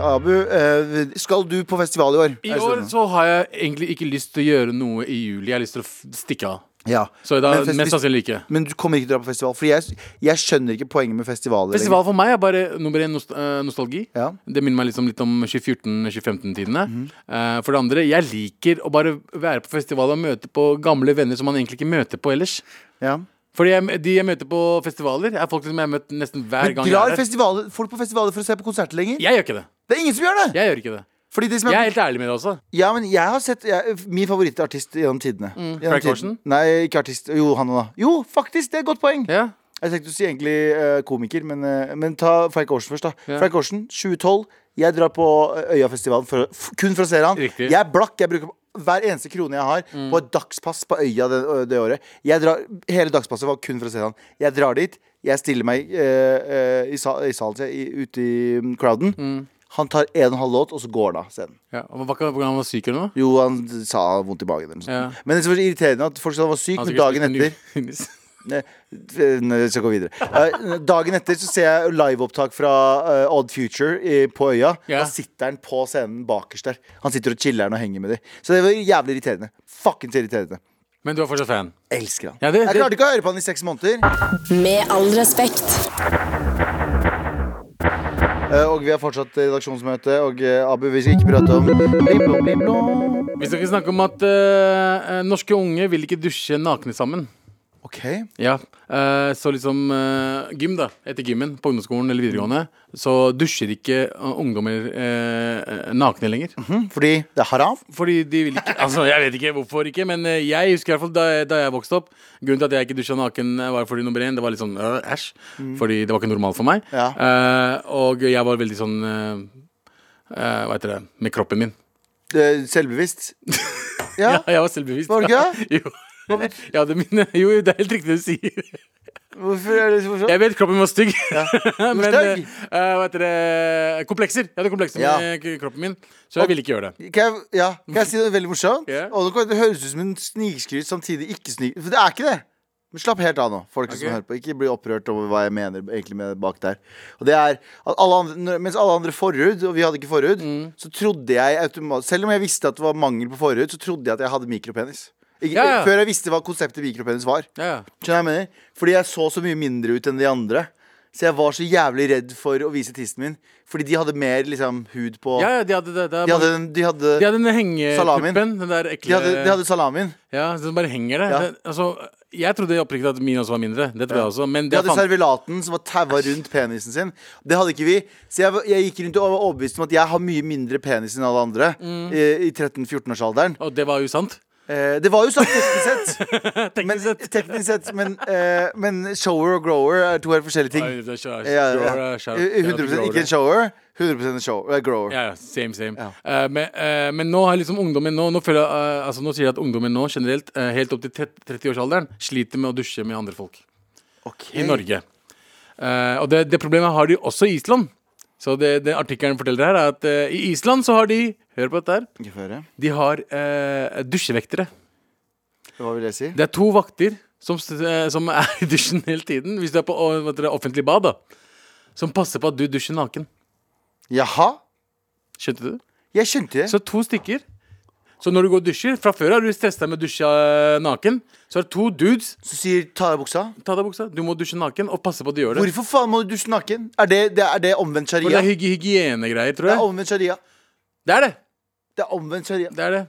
Abu, eh, skal du på festival i år? I år sånn? så har jeg egentlig ikke lyst til å gjøre noe i juli. Jeg har lyst til å stikke av. Ja. Så da Men mest sannsynlig ikke. Men du kommer ikke til å dra på festival? For jeg, jeg skjønner ikke poenget med festivaler. Festival for meg er bare nummer én nost eh, nostalgi. Ja. Det minner meg liksom litt om 2014-2015-tidene. Eh, for det andre, jeg liker å bare være på festival og møte på gamle venner som man egentlig ikke møter på ellers. Ja. Fordi jeg, de jeg møter på festivaler, er folk som jeg har møtt nesten hver Men gang jeg drar folk på festivaler for å se på konserter lenger? Jeg gjør ikke det. Det er ingen som gjør det! Jeg gjør ikke det. Fordi de som Jeg er, helt ærlig med det også. ja, men jeg har sett jeg, Min favorittartist gjennom tidene. Gjennom Frank tiden. Nei, ikke artist. Jo, han og da. Jo, faktisk! Det er et godt poeng. Ja. Jeg tenkte å si egentlig uh, komiker, men, uh, men ta Frank Orsen først. da Ja. Frank Orsen, 2012. Jeg drar på eh, Øyafestivalen for, kun for å se han. Riktig. Jeg er blakk. Jeg bruker hver eneste krone jeg har på et dagspass på Øya det, det året. Jeg drar, hele dagspasset var kun for å se han. Jeg drar dit. Jeg stiller meg uh, i, i salen, i, ute i mm, crowden. Han tar en og en halv låt, og så går han av scenen. Ja. og Hva kan han var syk eller noe? Jo, han sa han vondt i magen. Eller noe sånt. Ja. Men det som var så irriterende at folk sa han var syk, Han men dagen etter [laughs] Nei, Jeg skal gå videre. Eh, dagen etter så ser jeg liveopptak fra eh, Odd Future på øya. Yeah. Da sitter han på scenen bakerst der. Han sitter og chiller'n og henger med dem. Så det var jævlig irriterende. Fuckings irriterende. Men du er fortsatt fan? Elsker han. Ja, det- jeg klarte ikke å høre på han i seks måneder. Med all respekt. Eh, og vi har fortsatt redaksjonsmøte. Og eh, Abu, vi skal ikke prate om blimblom, blimblom. Vi skal ikke snakke om at eh, norske unge vil ikke dusje nakne sammen. OK. Ja, eh, Så liksom eh, gym, da. Etter gymmen på ungdomsskolen eller videregående, så dusjer ikke eh, ungdommer eh, nakne lenger. Hm, Fordi det er haram? Fordi de vil ikke Altså, jeg vet ikke hvorfor ikke, men eh, jeg husker i hvert fall da, jeg- da jeg vokste opp Grunnen til at jeg ikke dusja naken, eh, var fordi nummer én, det var litt sånn øh, æsj. Fordi det var ikke normalt for meg. Ja. Eh, og jeg var veldig sånn eh, eh, Hva heter det Med kroppen min. Eh, Selvbevisst? [laughs] Ja. Ja, jeg var selvbevisst. Var du ikke [laughs] jo. Jeg det mine [laughs] Jo, det er helt riktig det du sier. Hvorfor er det så morsomt? Jeg vet kroppen var stygg. [laughs] Men stygg? eh, hva heter det Komplekser. Jeg hadde komplekser Ja. med kroppen min, så jeg ville ikke gjøre det. Kan jeg, ja, kan jeg si noe veldig morsomt? Yeah. Og det høres ut som en snikskryt, samtidig ikke snik... For det er ikke det. Men slapp helt av nå, folk okay. som hører på. Ikke bli opprørt over hva jeg mener egentlig med bak der. Og det er at alle andre, Mens alle andre forhud, og vi hadde ikke forhud, Mm. så trodde jeg automatisk Selv om jeg visste at det var mangel på forhud, så trodde jeg at jeg hadde mikropenis. Ikke, Ja, ja. Før jeg visste hva konseptet mikropenis var. Ja, ja. Skjønner jeg mener? Fordi jeg så så mye mindre ut enn de andre. Så jeg var så jævlig redd for å vise tissen min. Fordi de hadde mer liksom hud på ja, ja de hadde det. det De hadde, den- de hadde, de hadde den hengetuppen. Den der ekle de hadde, de hadde salamin. Ja, som bare henger der. Ja. Altså, jeg trodde oppriktig at min også var mindre. Det tror jeg også. Men De hadde fant, servilaten som var taua rundt penisen sin. Det hadde ikke vi. Så jeg, jeg gikk rundt og var overbevist om at jeg har mye mindre penis enn alle andre Mm. i, i 13-14-årsalderen. og det var jo sant. Eh, det var jo sagt teknisk sett. [laughs] men, Teknisk sett. men, eh, men shower og grower er to helt forskjellige ting. Ja, ja, ja. uh, shout- shout out 100 to. Ikke en shower, 100 en show, uh, grower. Ja, ja, same, same. Ja. Uh, men, uh, men nå har liksom ungdommen nå Nå, føler eh, altså, nå sier jeg at ungdommen nå generelt, eh, helt opp til 30 30-årsalderen, sliter med å dusje med andre folk Okay. i Norge. Og det, det problemet har de også i Island. Så det, det artikkelen forteller her, er at eh, i Island så har de Hør på dette her. Ikke føre. De har eh, dusjevektere. Hva vil jeg si? Det er to vakter som, s- eh, som er i dusjen hele tiden. Hvis du er på å, hva heter det, offentlig bad, da. Som passer på at du dusjer naken. Jaha? Skjønte du? Jeg skjønte det. Så to stykker Så når du går og dusjer Fra før har du stressa med å dusje eh, naken. Så er det to dudes. Så sier ta av buksa. Ta deg buksa. Du må dusje naken, og passe på at du gjør det. Hvorfor faen må du dusje naken? Er det, det, er det omvendt For det sharia? er hygi hygienegreier, tror Det er jeg. omvendt sharia. Det er det. Det er omvendt sharia. Det er det.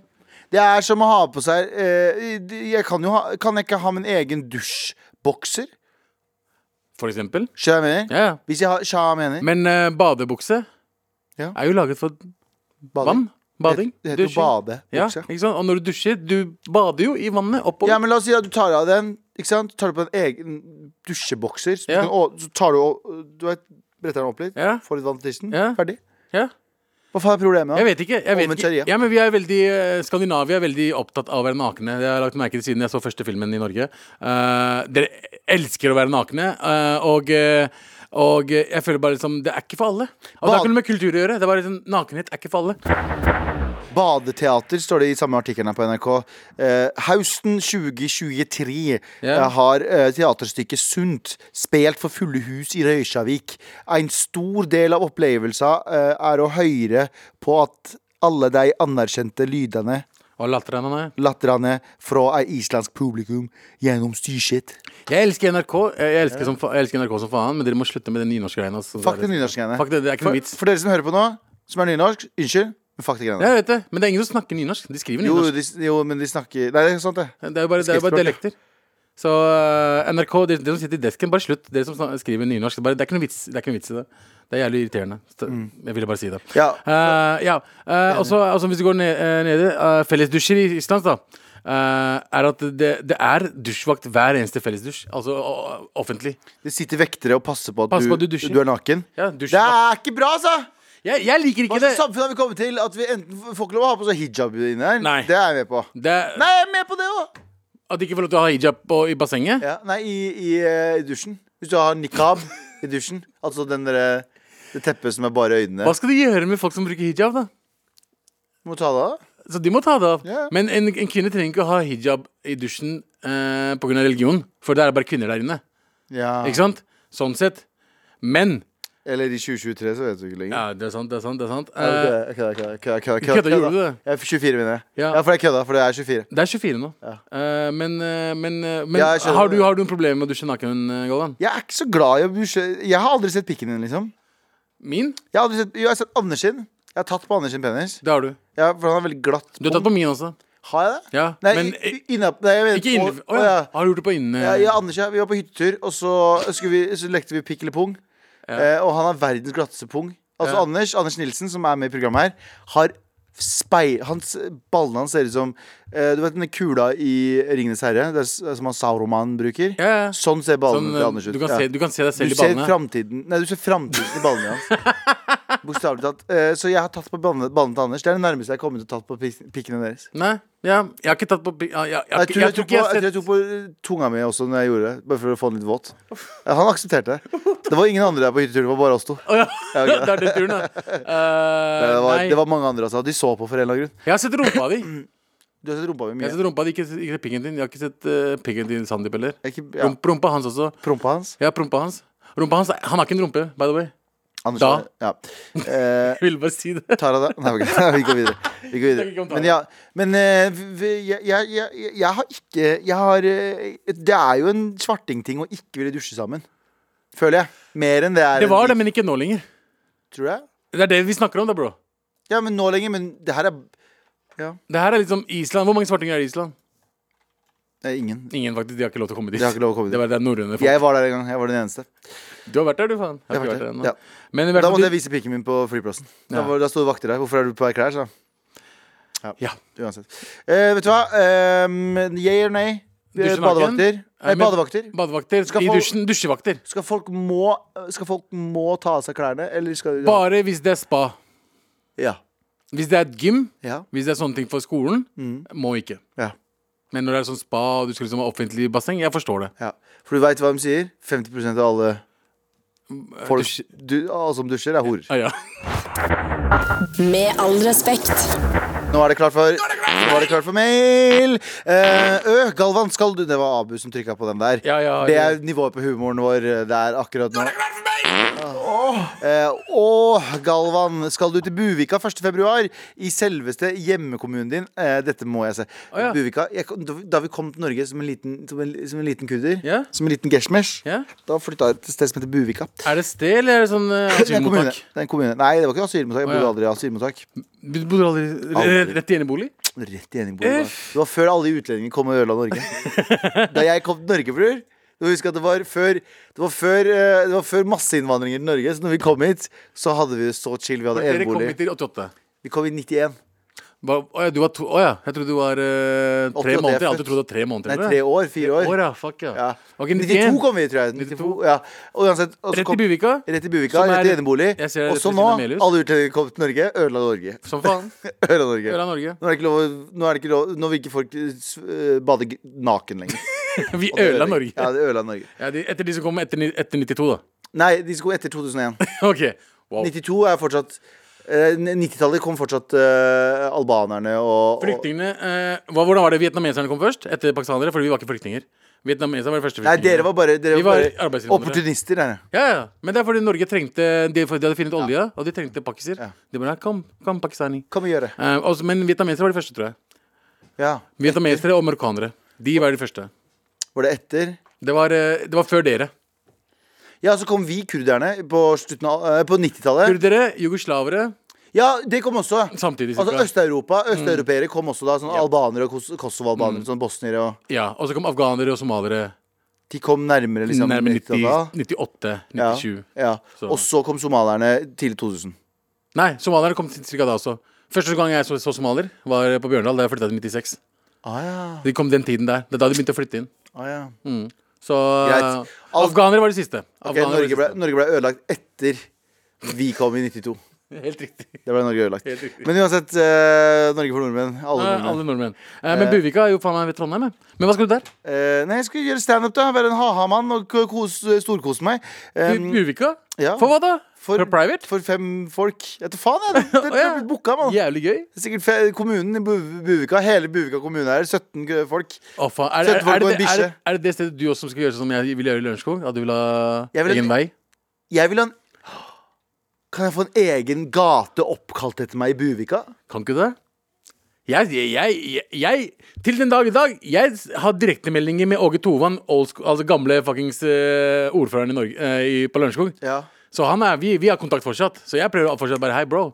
Det er som å ha på seg eh, Jeg kan jo ha Kan jeg ikke ha min egen dusjbokser? For eksempel. Skjønner du hva jeg mener? Ja, ja. Hvis jeg har jeg mener? Men eh, badebukse Ja. er jo laget for Bading. vann. Bading. Det heter jo bade. Ja, ikke sant? Og når du dusjer, du bader jo i vannet oppover. Ja, men la oss si at du tar av den Ikke sant? Tar du på en egen dusjebokser Så, du Ja. kan, å, så tar du og- Du vet, bretter den opp litt Ja. Får litt vann til tissen Ja. Ferdig Ja. Hva faen er problemet da? Jeg vet ikke. Jeg vet Omvendt ikke. Ja, men vi er veldig, eh, Skandinavia er veldig opptatt av å være nakne. Det har jeg lagt merke til siden jeg så første filmen i Norge. Eh, dere elsker å være nakne, eh, og, eh, og eh, jeg føler bare liksom Det er ikke for alle. Og det har ikke noe med kultur å gjøre. Det er bare liksom, Nakenhet er ikke for alle. Badeteater står det i samme artikkelen her på NRK eh, Hausten 2023 Ja. eh, Har eh, teaterstykket Sunt Spilt for fulle hus i Røysjavik En stor del av opplevelsen eh, Er å høre på at Alle de anerkjente lydene Og er. Latterene fra islandsk publikum Gjennom styrshit. Jeg elsker NRK Jeg elsker, som, jeg elsker NRK som faen, men dere må slutte med den nynorskgreiene. altså. Fuck det nynorskgreiene det, det er ikke for, noe vits. for dere som hører på nå Som er nynorsk, unnskyld Men fuck det greiene Jeg vet det, men det er ingen som snakker nynorsk. De skriver jo, nynorsk. de, jo, men de snakker Nei, det er sant det Det er jo bare, det er jo bare dialekter. Så eh, NRK, dere, dere som sitter i desken, bare slutt. Dere som skriver nynorsk. Bare, det, er vits, det er ikke noe vits i det. Det er jævlig irriterende. Så, Jeg ville bare si det. Ja, Uh, ja. Uh, og så altså, hvis du går ned, nede uh, Fellesdusjer i Island, da. Uh, er at det, det er dusjvakt hver eneste fellesdusj. Altså offentlig. det sitter vektere og passer på at, Passer du, på at du du er naken Ja, Det er ikke bra, altså Jeg, jeg liker Hva ikke slags det. samfunn har vi kommet til? At vi enten får ikke lov å ha på seg hijab inne her? Nei. Det er jeg med på. det Nei, jeg er med på det òg! At de ikke får lov til å ha hijab på, i bassenget. Ja, nei, i, i, eh, i dusjen. Hvis du har nikab [laughs] i dusjen. Altså den derre det teppet som er bare øynene. Hva skal de gjøre med folk som bruker hijab, da? Du må ta det av. Så de må ta det av. Ja. Men en, en kvinne trenger ikke å ha hijab i dusjen eh, pga. religion, for det er bare kvinner der inne. Ja. Ikke sant? Sånn sett. Men Eller i 2023, så vet du ikke lenger. Ja, det er sant, det er sant. det er sant Jeg kødda, kødda, kødda, kødda, gjorde du det? Jeg er 24, mener jeg. Ja. Ja, for jeg kødda, for det er 24. Det er 24 nå. Ja. Eh, men eh, men, eh, men Ja, jeg skjønner har, du, har du en problem med å dusje naken, eh, Galvan? Jeg er ikke så glad i å dusje. Jeg har aldri sett pikken din, liksom. Min? Jeg har, aldri sett, jo, jeg har sett Anders sin. Jeg har tatt på Anders sin penis. Det har du. Ja, for han er veldig glatt. Du har tatt på min også. Har jeg det? Ja, Nei, men i- i- nei, jeg vet, ikke inne... på- Å ja. Har du gjort det på inne... Ja, ja, Anders, ja, vi var på hyttetur, og så, skulle vi, så lekte vi pikk eller pung. Eh, og han har verdens glatteste pung. Altså Ja. Anders Anders Nilsen, som er med i programmet her, har speil... Hans, ballene hans ser ut som eh, Du vet denne kula i Ringenes herre, det er, s- som han Sauroman bruker? Ja, ja. Sånn ser ballene Sånn, til eh, Anders ut. du, kan Ja. se, du kan se deg Du selv i ser ballene. framtiden Nei, du ser framtiden i ballene hans. [laughs] Bokstavelig talt. Eh, så jeg har tatt på ballene, ballene til Anders. Det er det nærmeste jeg har kommet til å tatt på pik- pikkene deres. Nei, ja, jeg har ikke tatt på ja, jeg, jeg, Jeg jeg, tror jeg, tok på, jeg, jeg tror jeg sett tok på eh, tunga mi også når jeg gjorde det. Bare for å få den litt våt. Han aksepterte det. [laughs] Det var ingen andre der på hyttetur, det var bare oss to. Oh, ja. [laughs] Ja, ok. [laughs] det er den turen, da. [laughs] Eh, Det var, det var mange andre, altså. De så på for en eller annen grunn. jeg har sett rumpa di. [clears throat] Du har sett rumpa mi Jeg har sett rumpa di, ikke, ikke pikken din. Jeg har ikke sett uh, pikken din Sandeep heller. Er ja, Rump, rumpa hans også. prompa hans. Ja, prompa hans. Rumpa hans, Han har ikke en rumpe, by the way. Anders, Da. Ja. Eh, ville bare si det. Tara, da? Nei, vi går videre. Vi går videre. Men ja, men eh, jeg, jeg, jeg, jeg har ikke Jeg har eh, Det er jo en svartingting å ikke ville dusje sammen. Føler jeg. Mer enn det er Det var det, men ikke nå lenger. Tror jeg. Det er det vi snakker om, da, bro. Ja, men nå lenger. Men det her er Det her er liksom Island. Hvor mange svartinger er det i Island? det er ingen. Ingen, faktisk. De har ikke lov til å komme dit. De har ikke lov til å komme dit. Det var det er norrøne folk. Jeg var der en gang. Jeg var den eneste. Du har vært der, du, faen. Jeg Jeg har ikke vært der ennå. Ja. Men i Da måtte jeg vise pikken min på flyplassen. Da, Ja. var, da sto det vakter der. Hvorfor er du på klær? sa Ja Ja. Uansett. Eh, vet du hva? Um, yeah or nay? Dusje? Badevakter. Nei, Eh, badevakter. Badevakter Skal i folk- dusjen. Dusjevakter. Skal folk må Skal folk må ta av seg klærne, eller skal de Bare hvis det er spa. Ja. Hvis det er et gym, Ja. hvis det er sånne ting for skolen, må ikke. ja. Men når det er sånn spa og du skal liksom ha offentlig basseng, jeg forstår det. ja. For du veit hva de sier? 50% av alle folk dusj- du, alle som dusjer, er horer. Ja, ja. Med all respekt. Nå er det klart for Nå var det klart for mail. Eh, Ø, Galvan, skal du Det var Abu som trykka på den der. Ja, ja, det ja. er nivået på humoren vår eh, der akkurat nå. Eh, og Galvan, skal du til Buvika 1. februar? I selveste hjemmekommunen din. Eh, dette må jeg se. Å, ja. Buvika, jeg, da- Da vi kom til Norge som en liten, som en, som en liten kurder, Ja. som en liten geshmesh, Ja. da flytta jeg til et sted som heter Buvika. Er det sted, eller er det sånn eh, Det er en kommune. asylmottak? Det er en kommune. Nei, det var ikke asylmottak. Jeg Å, bodde ja. aldri i asylmottak. Du bodde aldri Aldri. rett i enebolig? Rett i eningbolig. Det var før alle utlendingene kom og ødela Norge. [laughs] da jeg kom til Norge, bror du husker at det var før Det var før, eh, det var før masseinnvandringer til Norge. Så når vi kom hit, så hadde vi det så chill. Vi hadde Dere kom enebolig. hit i 88. Vi kom i 91. Å ja, du var to, å ja, jeg trodde du var eh, tre er måneder. Jeg har alltid trodd det var tre måneder. Nei, eller? tre år. Fire år. År, ja, fuck ja. Ja. Ok, 92 91. kom vi, tror jeg. 92, ja. Og uansett, og så Rett kom, i Buvika. rett i Buvika, Som er- rett i enebolig. Jeg ser Og rett så ved nå, siden av Melius. alle utlendinger kom til Norge, ødela Norge. Som faen. [laughs] Ødela Norge. Øla Norge. Nå er det ikke lov, å- nå er det ikke lov Nå vil ikke folk eh, bade g- naken lenger. [laughs] Vi Og det øla Norge. Ja, det ødela Norge. Ja, de, etter de som kom etter, ni- etter 92, da. Nei, de skulle etter [laughs] 2001. OK. Wow. 92 er fortsatt 90-tallet kom fortsatt uh, albanerne og, og Flyktningene uh, hva, Hvordan var det vietnameserne kom først? Etter pakistanere? Fordi vi var ikke flyktninger. Vietnameserne var de første Nei, dere var bare, dere var var bare opportunister. Der. Ja, ja. Men det er fordi Norge trengte De, de hadde funnet olje, og de trengte pakiser. Ja. De bare Kom, kom pakistani. Kom og gjør det. Uh, også, men vietnamesere var de første, tror jeg. Ja. Vietnamesere og marokkanere. De var de første. Var det etter? Det var, eh, det var før dere. Ja, så kom vi kurderne på, slutten av- eh, på 90-tallet. Kurdere, jugoslavere Ja, det kom også. samtidig. Altså Østeuropa, Øst-Europa. Østeuropeere kom også da. Sånn albanere og kos Kosovo-albanere. Sånn bosniere og Ja, Og så kom afghanere og somaliere. De kom nærmere liksom Nærmere 90, 90-tallet. 98, Ja, 97. ja. Så. Og så kom somalierne tidlig 2000. Nei, somalierne kom cirka da også. Første gang jeg så, så somalier, var på Bjørndal, da jeg flytta til 96. Ah, ja. De kom den tiden der. Det er da de begynte å flytte inn. Ah, ja. Så Greit. uh, Al- Afghanere var de siste. Ok, Afghanere var de Norge, ble, siste. Norge ble ødelagt etter vi kom i 92. Helt riktig. Det ble Norge ødelagt. Helt riktig. Men uansett, eh, Norge for nordmenn. Alle Ja, nordmenn. alle nordmenn. Eh, men Buvika er jo faen meg ved Trondheim. jeg. Men hva skal du der? Eh, nei, jeg skal gjøre standup, da. Være en ha-ha-mann og k- kos, storkose meg. Bu- Um, Buvika? ja. For hva da? For- For, private? For fem folk. Jeg vet faen, jeg. [laughs] Det, det, det blir booka, mann. Jævlig gøy. Det er Sikkert kommunen i Buvika. Hele Buvika kommune er 17 folk. Å, faen. Er, er, Sette folk på en det, bikkje. det, er det det stedet du også skal gjøre sånn som jeg vil gjøre i Lørenskog? At du vil ha vil egen egen vei? Jeg vil ha en Kan jeg få en egen gate oppkalt etter meg i Buvika? Kan ikke du det? Jeg, jeg, jeg, jeg, til den dag i dag Jeg har direktemeldinger med Åge Tovan, altså gamle fuckings uh, ordføreren i Norge, uh, i, på Lørenskog. Ja. Så han er, vi, vi har kontakt fortsatt. Så jeg prøver å fortsatt bare Hei, bro.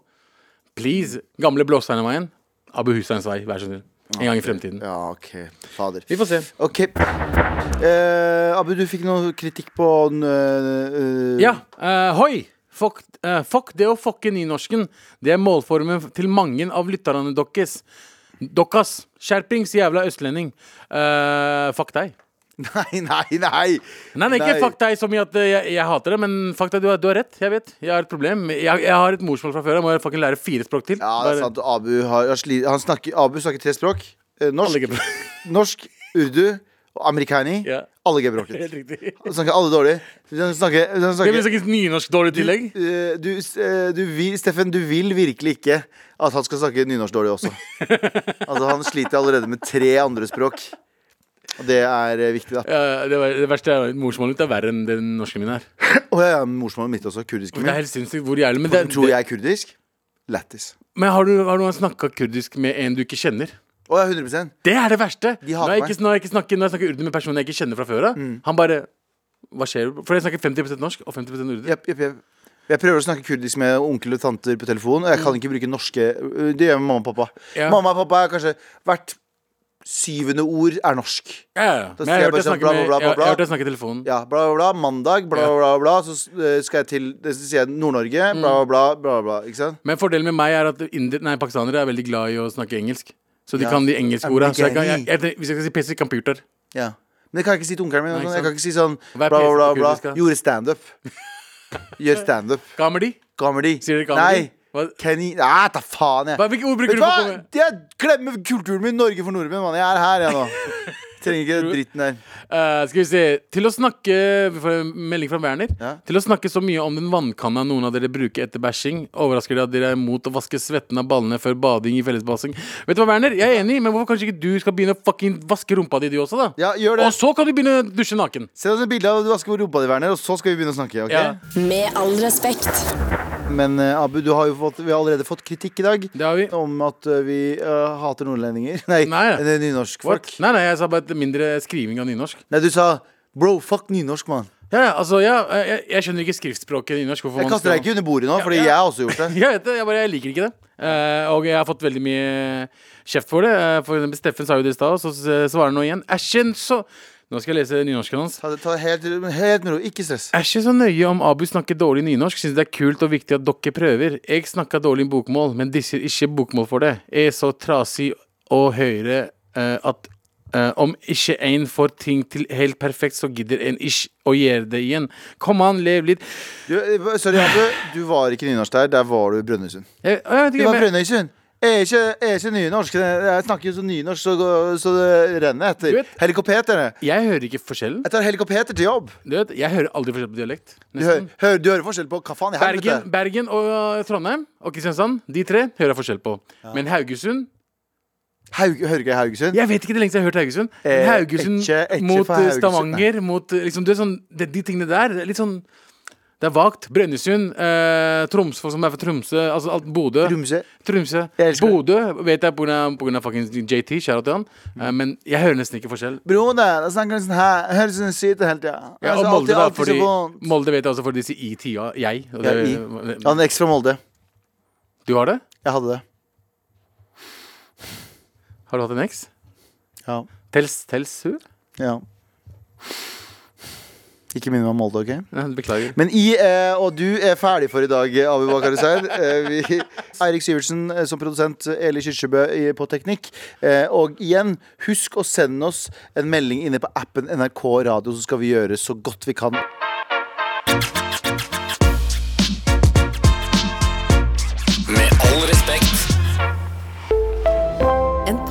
Please. Gamle Blåsteinveien. Abu Husseins vei, vær så snill. En gang i fremtiden. ja, OK. Fader. Vi får se. OK. uh, Abu, du fikk noe kritikk på øh, øh, Ja. hoi! Fuck, fuck det å fucke nynorsken. Det er målformen til mange av lytterne deres. Dokkas. Skjerpings, jævla østlending. Fuck deg. [laughs] Nei, nei, nei! Nei, nei, ikke fuck deg så mye at eh, jeg, jeg hater det, men fuck deg, du, har- du har rett. Jeg vet. Jeg har et problem. Jeg, jeg har et morsmål fra før. Jeg må fucking lære fire språk til. Ja, det er sant. Abu, har, han snakker, Abu snakker tre språk. Eh, norsk, [laughs] norsk, urdu og amerikani. Ja. Alle gebrokker. Helt riktig. Han snakker alle dårlig. Han snakker, han snakker nynorsk dårlig i tillegg. Du, eh, du, eh, du vil, Steffen, du vil virkelig ikke at han skal snakke nynorsk dårlig også. [laughs] Altså, han sliter allerede med tre andre språk. Og det er eh, viktig, da. Ja, det, var, det verste er at morsmålet mitt er verre enn den norske min er. Og ja, ja, morsmålet mitt også. Kurdisk. Det er helt sinnssykt hvor jævlig. Men, det, Tror jeg er kurdisk? Lættis. men har du, har du snakka kurdisk med en du ikke kjenner? Å ja, 100% Det er det verste! De Når jeg, ikke, når, jeg ikke snakker, når jeg snakker urdu med personer jeg ikke kjenner fra før av, han bare Hva skjer? For jeg snakker 50% norsk og 50 urdu. Yep, yep, yep. Jeg prøver å snakke kurdisk med onkel og tanter på telefon, og jeg kan ikke bruke norske Det gjør mamma og pappa. Ja. Mamma og pappa er kanskje hvert syvende ord er norsk. Ja, ja. Men jeg jeg har hørt bare deg sånn bla, bla, bla, jeg- jeg har hørt deg snakke i telefonen. Ja, bla, bla, bla. Mandag, bla, bla, bla. Så eh, skal jeg til jeg Nord-Norge, bla, bla, bla, bla, bla. Ikke sant? Men fordelen med meg er at inder, nei, pakistanere er veldig glad i å snakke engelsk. Så de Ja. kan de engelske jeg jeg, jeg, hvis jeg skal si PC computer Ja. Men det kan jeg ikke si til onkelen min. Nei, Jeg kan ikke si sånn bla, bla, bla. bla. Gjorde standup. Gjør standup. Comedy? Comedy. Sier dere comedy? Nei. Hva, Kenny Nei, ta faen, jeg. hva, hvilke ord Vet bruker du du hva? for å komme Jeg glemmer kulturen min. Norge for nordmenn, mann. Jeg er her, jeg nå. [laughs] Trenger ikke dritten der. Uh, skal vi se Til å snakke Vi får en melding fra Werner. Ja. Til å snakke så mye om den vannkanna noen av dere bruker etter bæsjing, overrasker det at dere er imot å vaske svetten av ballene før bading i fellesbasseng. Vet du hva, Werner? Jeg er enig, men hvorfor kanskje ikke du skal begynne å fucking vaske rumpa di, du også, da? Ja, gjør det. Og så kan du begynne å dusje naken. Se oss et bilde av at du vasker rumpa di, Werner, og så skal vi begynne å snakke. ok? Ja, Med all respekt. Men eh, Abu, du har jo fått, vi har allerede fått kritikk i dag det har vi. om at eh, vi eh, hater nordlendinger. [laughs] Nei, Nei. det er nynorskfolk. Nei, nei, jeg sa bare mindre skriving av nynorsk. Nei, du sa bro, fuck nynorsk, mann. Ja, ja, altså, ja, jeg, jeg skjønner ikke skriftspråket i nynorsk. Jeg kaster deg ikke under bordet nå, fordi jeg har også gjort det. [laughs] Jeg vet det, jeg, bare, jeg liker ikke det. Uh, og jeg har fått veldig mye kjeft for det. Eh, for eksempel Steffen sa jo det i stad, og så svarer han nå igjen. Æsjen, så Nå skal jeg lese nynorsken hans. Ta ta helt, helt ro. Ikke stress. Er ikke så nøye om Abu snakker dårlig nynorsk. Syns det er kult og viktig at dere prøver. Jeg snakker dårlig bokmål, men disser ikke bokmål for det. Er så trasig å høre eh, at eh, om ikke en får ting til helt perfekt, så gidder en ikke å gjøre det igjen. Kom an, lev litt. Du, eh, sorry, Abu. Du var ikke nynorsk der. Der var du i Brønnøysund. Jeg, jeg Du var i Brønnøysund. Jeg er ikke, jeg er ikke nynorsk. Jeg snakker jo så nynorsk så, så det renner etter. vet- jeg hører ikke forskjellen. Jeg tar helikopter til jobb. Du vet, jeg hører aldri forskjell på dialekt. Du, hører, hører, du hører forskjell på hva faen i Bergen, helvete? Bergen og uh, Trondheim og Kristiansand, de tre hører jeg forskjell på. Men Haugesund Haug, ikke Haugesund? Jeg vet ikke det lengste jeg har hørt Haugesund. Eh, Haugesund ikke- ikke mot Haugesund, Stavanger, mot uh, liksom, det er sånn, det, De tingene der, det er litt sånn Det er vagt. Brønnøysund, eh, Troms, folk som er fra Tromsø, altså alt Bodø. Tromsø. Tromsø. Jeg. Bodø vet jeg pga. fuckings fucking JT, kjære til han. Eh, men jeg hører nesten ikke forskjell. Broder, der, jeg snakker sånn her. Jeg hører sånn syte hele tida. Ja, og Molde, da, fordi, Molde vet jeg også fordi de sier i-tida. Jeg. Og Ja, det, i. Han er eks fra Molde. Du har det? Jeg hadde det. Har du hatt en eks? Ja. Tels, tels hun? ja. Ikke minn meg om Molde, OK? Nei, Beklager. Men i eh, og du er ferdig for i dag, Abu Bakar Hussein. [laughs] Eh, Eirik Syvertsen eh, som produsent, Eli Kyrkjebø på teknikk. Eh, og igjen, husk å sende oss en melding inne på appen NRK Radio, så skal vi gjøre så godt vi kan.